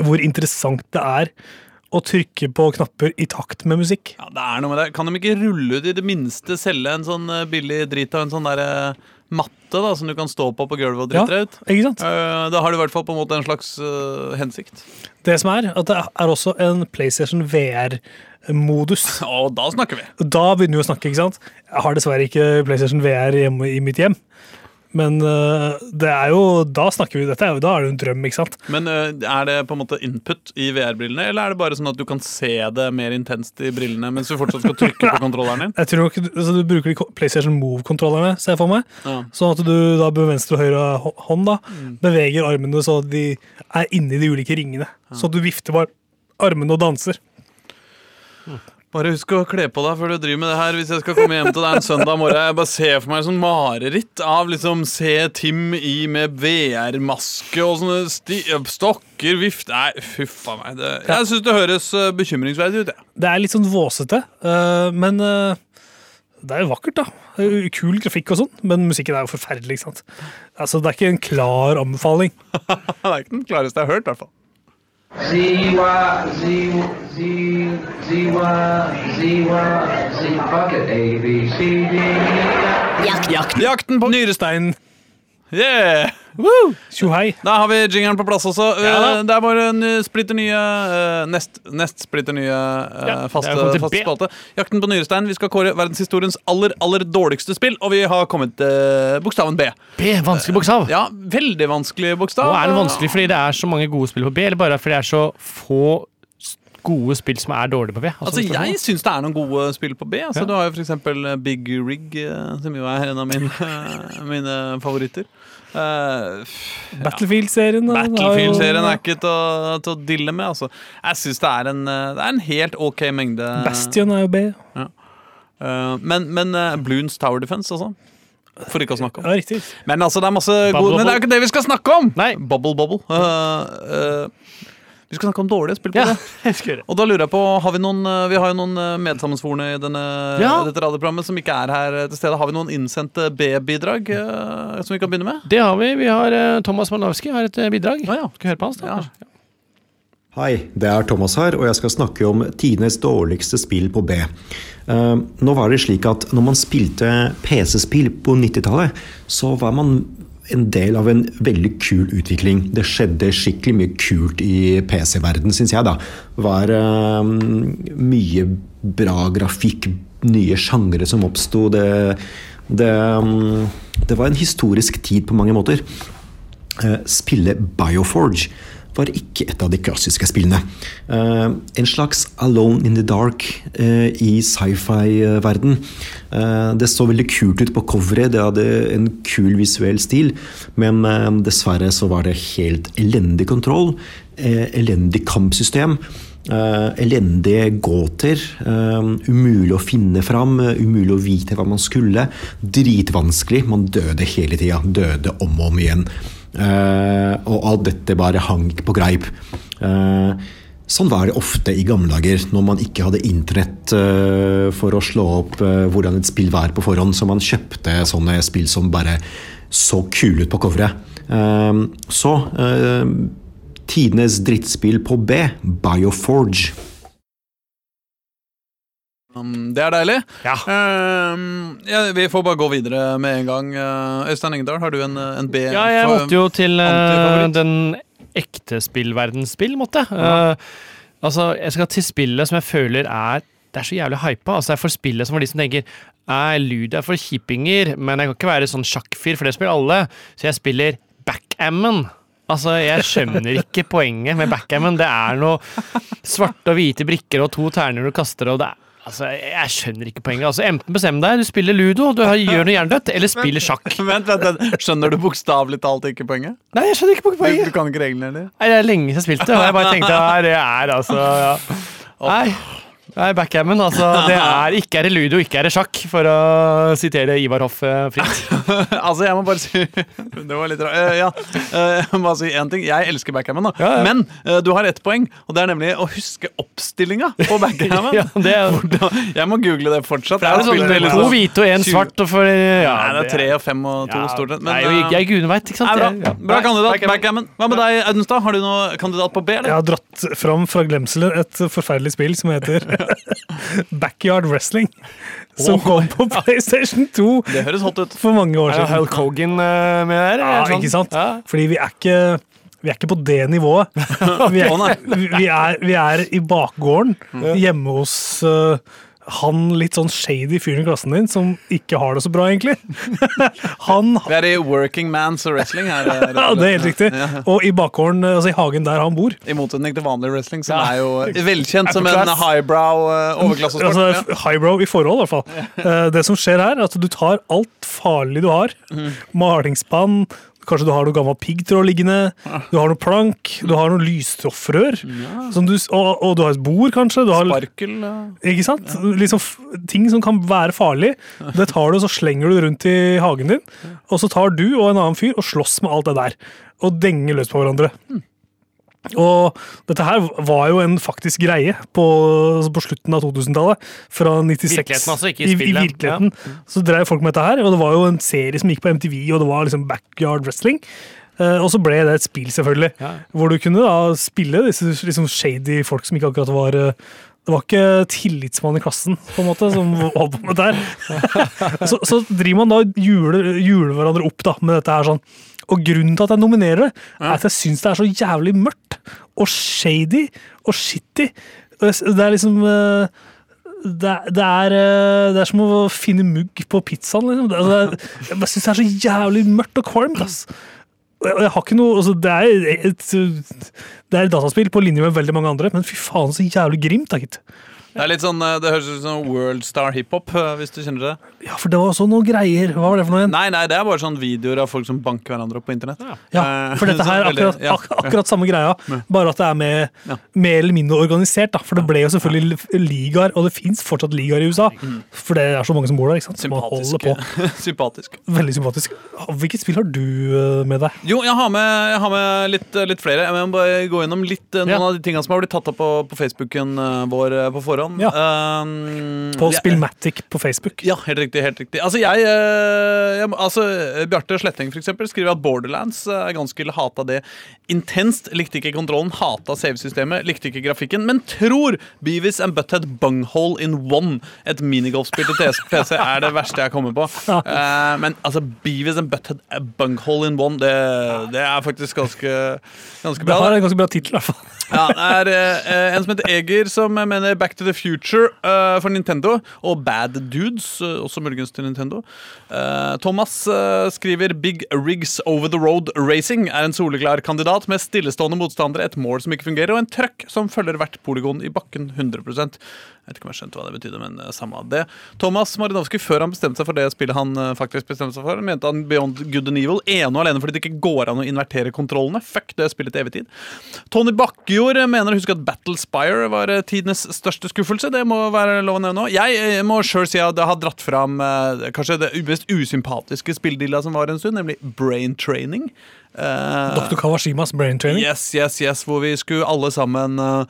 hvor interessant det er å trykke på knapper i takt med musikk. Ja, det er noe med det. Kan de ikke rulle ut i det minste selge en sånn eh, billig drit av en sånn der eh, matte da, som du kan stå på på gulvet og drite deg ut? Ikke sant? Eh, Da har du i hvert fall på en måte en slags uh, hensikt. Det som er, at det er også en PlayStation VR-modus. Og da snakker vi. Da begynner vi å snakke, ikke sant? Jeg har dessverre ikke PlayStation VR hjemme i mitt hjem. Men øh, det er jo, da snakker vi, dette er jo, da er det jo en drøm, ikke sant? Men eh, er det på en måte input i VR-brillene, eller er det bare sånn at du kan se det mer intenst i brillene mens du fortsatt skal trykke på kontrolleren din? Jeg tror nok, altså, Du bruker de PlayStation Move-kontrollerne, ser jeg for meg. Ja. Sånn at du da med venstre og høyre hånd da, beveger armene så de er inni de ulike ringene. Så at du vifter bare armene og danser. Bare husk å kle på deg før du driver med det her. Hvis jeg skal komme hjem til deg en søndag morgen Jeg bare ser for meg sånn mareritt av liksom se Tim i med VR-maske og sånne sti stokker, vift Nei, huff a meg. Det, jeg syns det høres eh, bekymringsverdig ut, jeg. Det er litt sånn våsete, øh, men øh, det er jo vakkert, da. Kul grafikk og sånn, men musikken er jo forferdelig. ikke sant? Altså, Det er ikke en klar anbefaling. Det er ikke den klareste jeg har hørt, i hvert fall. Z Y Z Z Z Y Z Y Z bucket A B C D. E, Jakten på Nyrestein. Yeah! Tjohei. Da har vi jingeren på plass også. Ja. Eh, det er bare en eh, splitter nye eh, Nest, nest splitter nye Ja, faste, faste spalte. Jakten på nyrestein. Vi skal kåre verdenshistoriens aller aller dårligste spill, og vi har kommet til bokstaven B. B, vanskelig bokstav. Ja, veldig vanskelig bokstav. Og er det vanskelig fordi det er så mange gode spill på B, eller bare fordi det er så få gode spill som er dårlige på B? Altså, Jeg syns det er noen gode spill på B. Altså, Ja. Du har jo f.eks. Big Rig, som jo er en av mine, mine favoritter. Eh, Battlefield-serien. Battlefield-serien er ikke til å, til å dille med. Altså. Jeg syns det, en, eh, det er en helt ok mengde. Bastion er jo B. Eh, men men uh, Bloons Tower Defense, altså. For ikke å snakke om. Ja, riktig. Men altså, det er masse Bubble gode Men det er jo ikke det vi skal snakke om! Nei. Bubble Bubble. Uh, eh, vi skal snakke om dårlige spill på Ja, det. skal gjøre. Og da lurer jeg på, har Vi noen eh, Vi har jo noen eh, medsammensvorne i denne, Ja. dette radioprogrammet som ikke er her eh, til stede. Har vi noen innsendte B-bidrag eh, som vi kan begynne med? Det har vi. Vi har Thomas Malawski har et bidrag. Ah, ja. Skal vi høre på hans? da? Ja. Hei, det er Thomas her, og jeg skal snakke om tidenes dårligste spill på B. Uh, nå var det slik at når man spilte PC-spill på 90-tallet, så var man en del av en veldig kul utvikling. Det skjedde skikkelig mye kult i PC-verden, syns jeg. da. Var uh, mye bra grafikk, nye sjangre som oppsto. Det, det, um, det var en historisk tid på mange måter. Uh, spille Bioforge var ikke et av de klassiske spillene. Eh, en slags Alone in the Dark eh, i sci-fi-verden. Eh, det så veldig kult ut på coveret, det hadde en kul visuell stil, men dessverre så var det helt elendig kontroll, elendig kampsystem. Uh, elendige gåter. Uh, umulig å finne fram, uh, umulig å vite hva man skulle. Dritvanskelig. Man døde hele tida. Døde om og om igjen. Eh, og alt dette bare hang på greip. Eh, sånn var det ofte i gamle dager, når man ikke hadde internett eh, for å slå opp hvordan et spill var på forhånd. Så man kjøpte sånne spill som bare så kule ut på coveret. Så Tidenes drittspill på B, Bioforge. Um, det er deilig. Ja. Uh, ja, vi får bare gå videre med en gang. Uh, Øystein Engedal, har du en, uh, en B? Ja, jeg måtte jo til uh, den ekte spillverdensspill, måtte jeg. Eh, altså, jeg skal til spillet som jeg føler er Det er så jævlig hypa. Altså, jeg får spillet som for de som tenker Nei, Ludo er for kjipinger, men jeg kan ikke være sånn sjakkfyr, for det spiller alle. Så jeg spiller backgammon. Altså, Jeg skjønner ikke poenget med backgammon. Det er noe svarte og hvite brikker og to terner du kaster, og det er Altså, Jeg skjønner ikke poenget. Altså, Enten bestem deg, du spiller ludo, du har- gjør noe hjernedødt, eller spiller sjakk. Vent, vent, vent. Skjønner du bokstavelig talt ikke poenget? Nei, jeg skjønner ikke Du, poenget. du kan ikke reglene heller? Nei, Det er lenge siden jeg spilte, og jeg bare tenkte ja, det er altså ja. Nei. Nei, backgammon, altså. Det er ikke er det ludo, ikke er det sjakk, for å sitere Ivar Hoff eh, fritt. altså, jeg må bare si Det var litt rart. Uh, ja. Uh, jeg må bare si én ting. Jeg elsker backgammon, da. Ja, ja. Men uh, du har ett poeng, og det er nemlig å huske oppstillinga på backgammon. Ja, det er, Jeg må google det fortsatt. det er jo sånn det to liksom- hvite og én svart, og for ja, Nei, det er tre og fem og to, ja, stort sett. Nei, eh, jeg, er gudene veit, ikke sant? Nei, bra. Bra kandidat. Backgammon. Hva med deg, Audenstad? Har du noen kandidat på B? Jeg har dratt fram fra glemselet et forferdelig spill som heter Backyard Wrestling. Som kom på PlayStation 2 Det høres hot ut. for mange år Er siden. Hulk Hogan eh, med der? Ja, sånn? ikke sant? Ja. Fordi vi er ikke, vi er ikke på det nivået. Vi er, vi er, vi er i bakgården hjemme hos øh, han litt sånn shady fyren i klassen din som ikke har det så bra, egentlig. Han Vi er i working man's wrestling her. eh, Ja, det er helt riktig. Og i bakgården, altså i hagen der han bor. I motsetning til vanlig wrestling, som Ja. er jo velkjent som en highbrow uh, overklassesport. Altså, ja. Highbrow i forhold, i hvert fall. Eh, Det som skjer her, er at du tar alt farlig du har. Mhm. Malingsspann, kanskje du har noe gammel piggtråd liggende, du har noe plank, du har noen lysstoffrør, som du, og, og du har et bord, kanskje. Du har, Sparkel ikke sant? Liksom ting som kan være farlig. Det tar du, og så slenger du det rundt i hagen din. Og så tar du og en annen fyr og slåss med alt det der. Og denger løs på hverandre. Og dette her var jo en faktisk greie på, på slutten av 2000-tallet. Fra 96. Virkeligheten, altså, ikke i I, i spillet. ja. Så drev folk med dette her, og det var jo en serie som gikk på MTV, og det var liksom backyard wrestling. Eh, og så ble det et spill, selvfølgelig, Ja. hvor du kunne da spille disse liksom shady folk som ikke akkurat var eh, det var ikke tillitsmann i klassen på en måte, som holdt på med dette her. Så, så driver man da juler, juler hverandre opp da, med dette her sånn. Og grunnen til at jeg nominerer det, er at jeg syns det er så jævlig mørkt og shady og shitty. Det er liksom eh, det, er- det, er, eh, det er som å finne mugg på pizzaen. Liksom. Det, altså, er- jeg syns det er så jævlig mørkt og kvalmt. ass. Og jeg har ikke noe, altså, det, er et, det er et dataspill på linje med veldig mange andre, men fy faen så jævlig grimt. da, gitt. Det er litt sånn, uh, det høres ut som World Star hiphop, uh, hvis du kjenner det. Ja, for det var også noen greier. Hva var det for noe igjen? Nei, nei, det er bare sånn videoer av folk som banker hverandre opp på internett. Ja, ja for dette her er akkurat, ak akkurat samme greia, bare at det er med, Ja. mer eller mindre organisert. da, For det ble jo selvfølgelig ligaer, og det fins fortsatt ligaer i USA. For det er så mange som bor der. ikke sant? Sympatisk. på. Sympatisk. Veldig sympatisk. Hvilket spill har du eh, med deg? Jo, jeg har med, jeg har med litt, litt flere. Jeg må bare gå gjennom litt noen Ja. av de tingene som har blitt tatt opp på, på Facebooken vår på forhånd. Ja. Um, På Spillmatic på Facebook. Ja, helt riktig. helt riktig Altså, jeg, eh, jeg altså, Bjarte Sletteng for eksempel, skriver at Borderlands eh, er ganske hata det intenst. Likte ikke kontrollen, hata savesystemet, likte ikke grafikken, men tror Beavis and Butthead Bunghole in One, et minigolfspill til PC, er det verste jeg kommer på. Uh, men altså, Beavis and Butthead Bunghole in One, det, det er faktisk ganske, ganske Det har en ganske bra tittel, i hvert fall. Ja, det er eh, en som heter Eger, som mener Back to the Future eh, for Nintendo. Og Bad Dudes, eh, også muligens til Nintendo. Eh, Thomas eh, skriver Big Rigs Over the Road Racing er en soleklar kandidat med stillestående motstandere, et mål som ikke fungerer, og en trøkk som følger hvert polygon i bakken 100 Jeg vet ikke om jeg skjønte hva det betydde, men eh, samme av det. Thomas Marinovsky, før han bestemte seg for det spillet han eh, faktisk bestemte seg for, mente han Beyond Good and Evil ene og alene fordi det ikke går an å invertere kontrollene. Fuck det spillet til evig tid. Tony Bakkejord mener å huske at Battle Spire var eh, tidenes største skuffelse. Det må være lov å nevne nå. Jeg eh, må sjøl si at jeg har dratt fram eh, kanskje det mest usympatiske spilledilla som var en stund, nemlig Brain Training. Eh, Dr. Kawashimas brain training. Yes, yes, yes, hvor vi skulle alle sammen uh,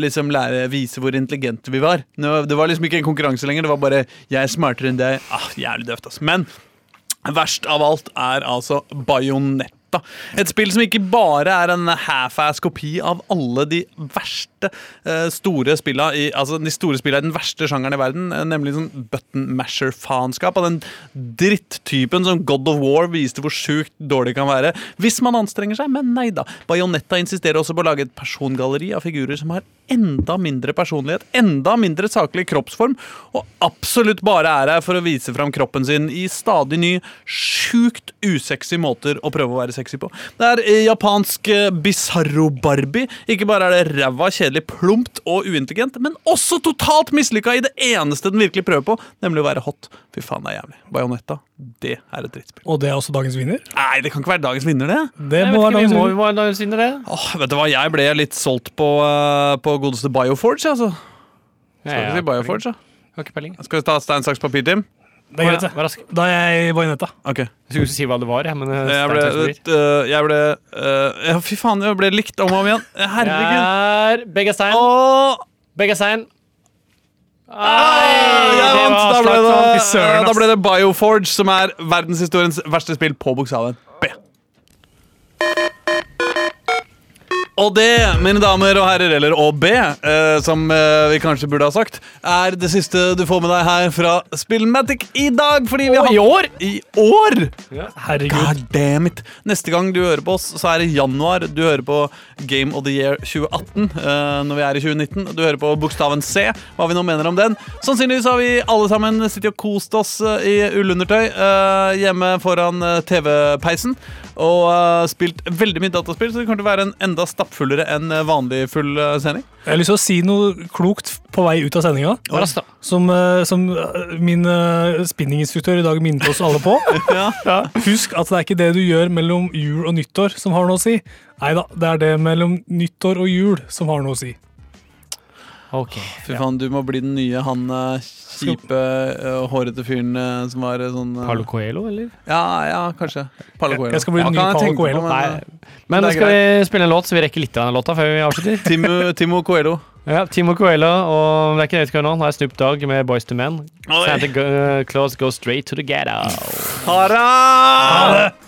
liksom lære, vise hvor intelligente vi var. Det var liksom ikke en konkurranse lenger, det var bare 'jeg er smartere enn deg'. Ah, jævlig døvt, ass. Men verst av alt er altså Bajonetta. Et spill som ikke bare er en half-ass kopi av alle de verste verste eh, store spilla i, altså de store spilla i den verste sjangeren i verden, eh, nemlig sånn button masher-faenskap av den drittypen som God of War viste hvor sjukt dårlig kan være. Hvis man anstrenger seg, men nei da. Bajonetta insisterer også på å lage et persongalleri av figurer som har enda mindre personlighet, enda mindre saklig kroppsform, og absolutt bare er her for å vise fram kroppen sin i stadig ny, sjukt usexy måter å prøve å være sexy på. Det er eh, japansk Bizarro-Barbie. Ikke bare er det ræva, kjedelig, plumpt og uintelligent, men også totalt mislykka i det eneste den virkelig prøver på, nemlig å være hot. Fy faen, det er jævlig. Bajonetta, det er et drittspill. Og det er også dagens vinner. Nei, det kan ikke være dagens vinner, det. Det må være dagens, vi dagens vinner. det. Åh, vet du hva, jeg ble litt solgt på, uh, på godeste Bioforge, altså. Skal ikke si Bioforge, da. Skal vi ta stein, saks, papir, Tim? Det er greit, det. rask. Da er jeg Bajonetta. Okay. Jeg skulle ikke si hva det var, jeg, men det Jeg ble, saks, øh, jeg ble øh, ja, Fy faen, jeg ble likt om og om igjen. Herregud. Jeg er begge stein. Åh, Begge stein. jeg det vant! var Da ble, det, ass. da ble det Bioforge, som er verdenshistoriens verste spill på bokstaven B. Og det, mine damer og herrer, eller og B, eh, som eh, vi kanskje burde ha sagt, er det siste du får med deg her fra Spillmatic i dag. Fordi vi har i år! I år! Herregud. God damn it. Neste gang du hører på oss, så er det januar. Du hører på Game of the Year 2018 eh, når vi er i 2019. Du hører på bokstaven C, hva vi nå mener om den. Sannsynligvis har vi alle sammen sittet og kost oss eh, i ullundertøy eh, hjemme foran eh, TV-peisen og eh, spilt veldig mye dataspill, så det kommer til å være en enda stappfullere enn eh, vanlig full eh, sending. Jeg har lyst til å si noe klokt på vei ut av sendinga. Som, eh, som min spinninginstruktør i dag minnet oss alle på. Ja. Husk at det er ikke det du gjør mellom jul og nyttår som har noe å si. Nei da, det er det mellom nyttår og jul som har noe å si. Ok. Fy faen, du må bli den nye han eh, kjipe, eh, hårete fyren eh, som var sånn eh, Paulo Coelho, eller? Ja, ja, kanskje. Palo Coelho. Jeg skal bli den ja, nye jeg på, Coelho. men, Nei. Men skal vi spille en låt, så vi rekker litt av den låta før vi avslutter? Timo, Timo Coelho. Ja, Timo Coelho, og det er ikke det vi skal nå. Nå er Snoop Dogg med Boys to Men. Santa go, Claus go straight to the ghetto. Ha det!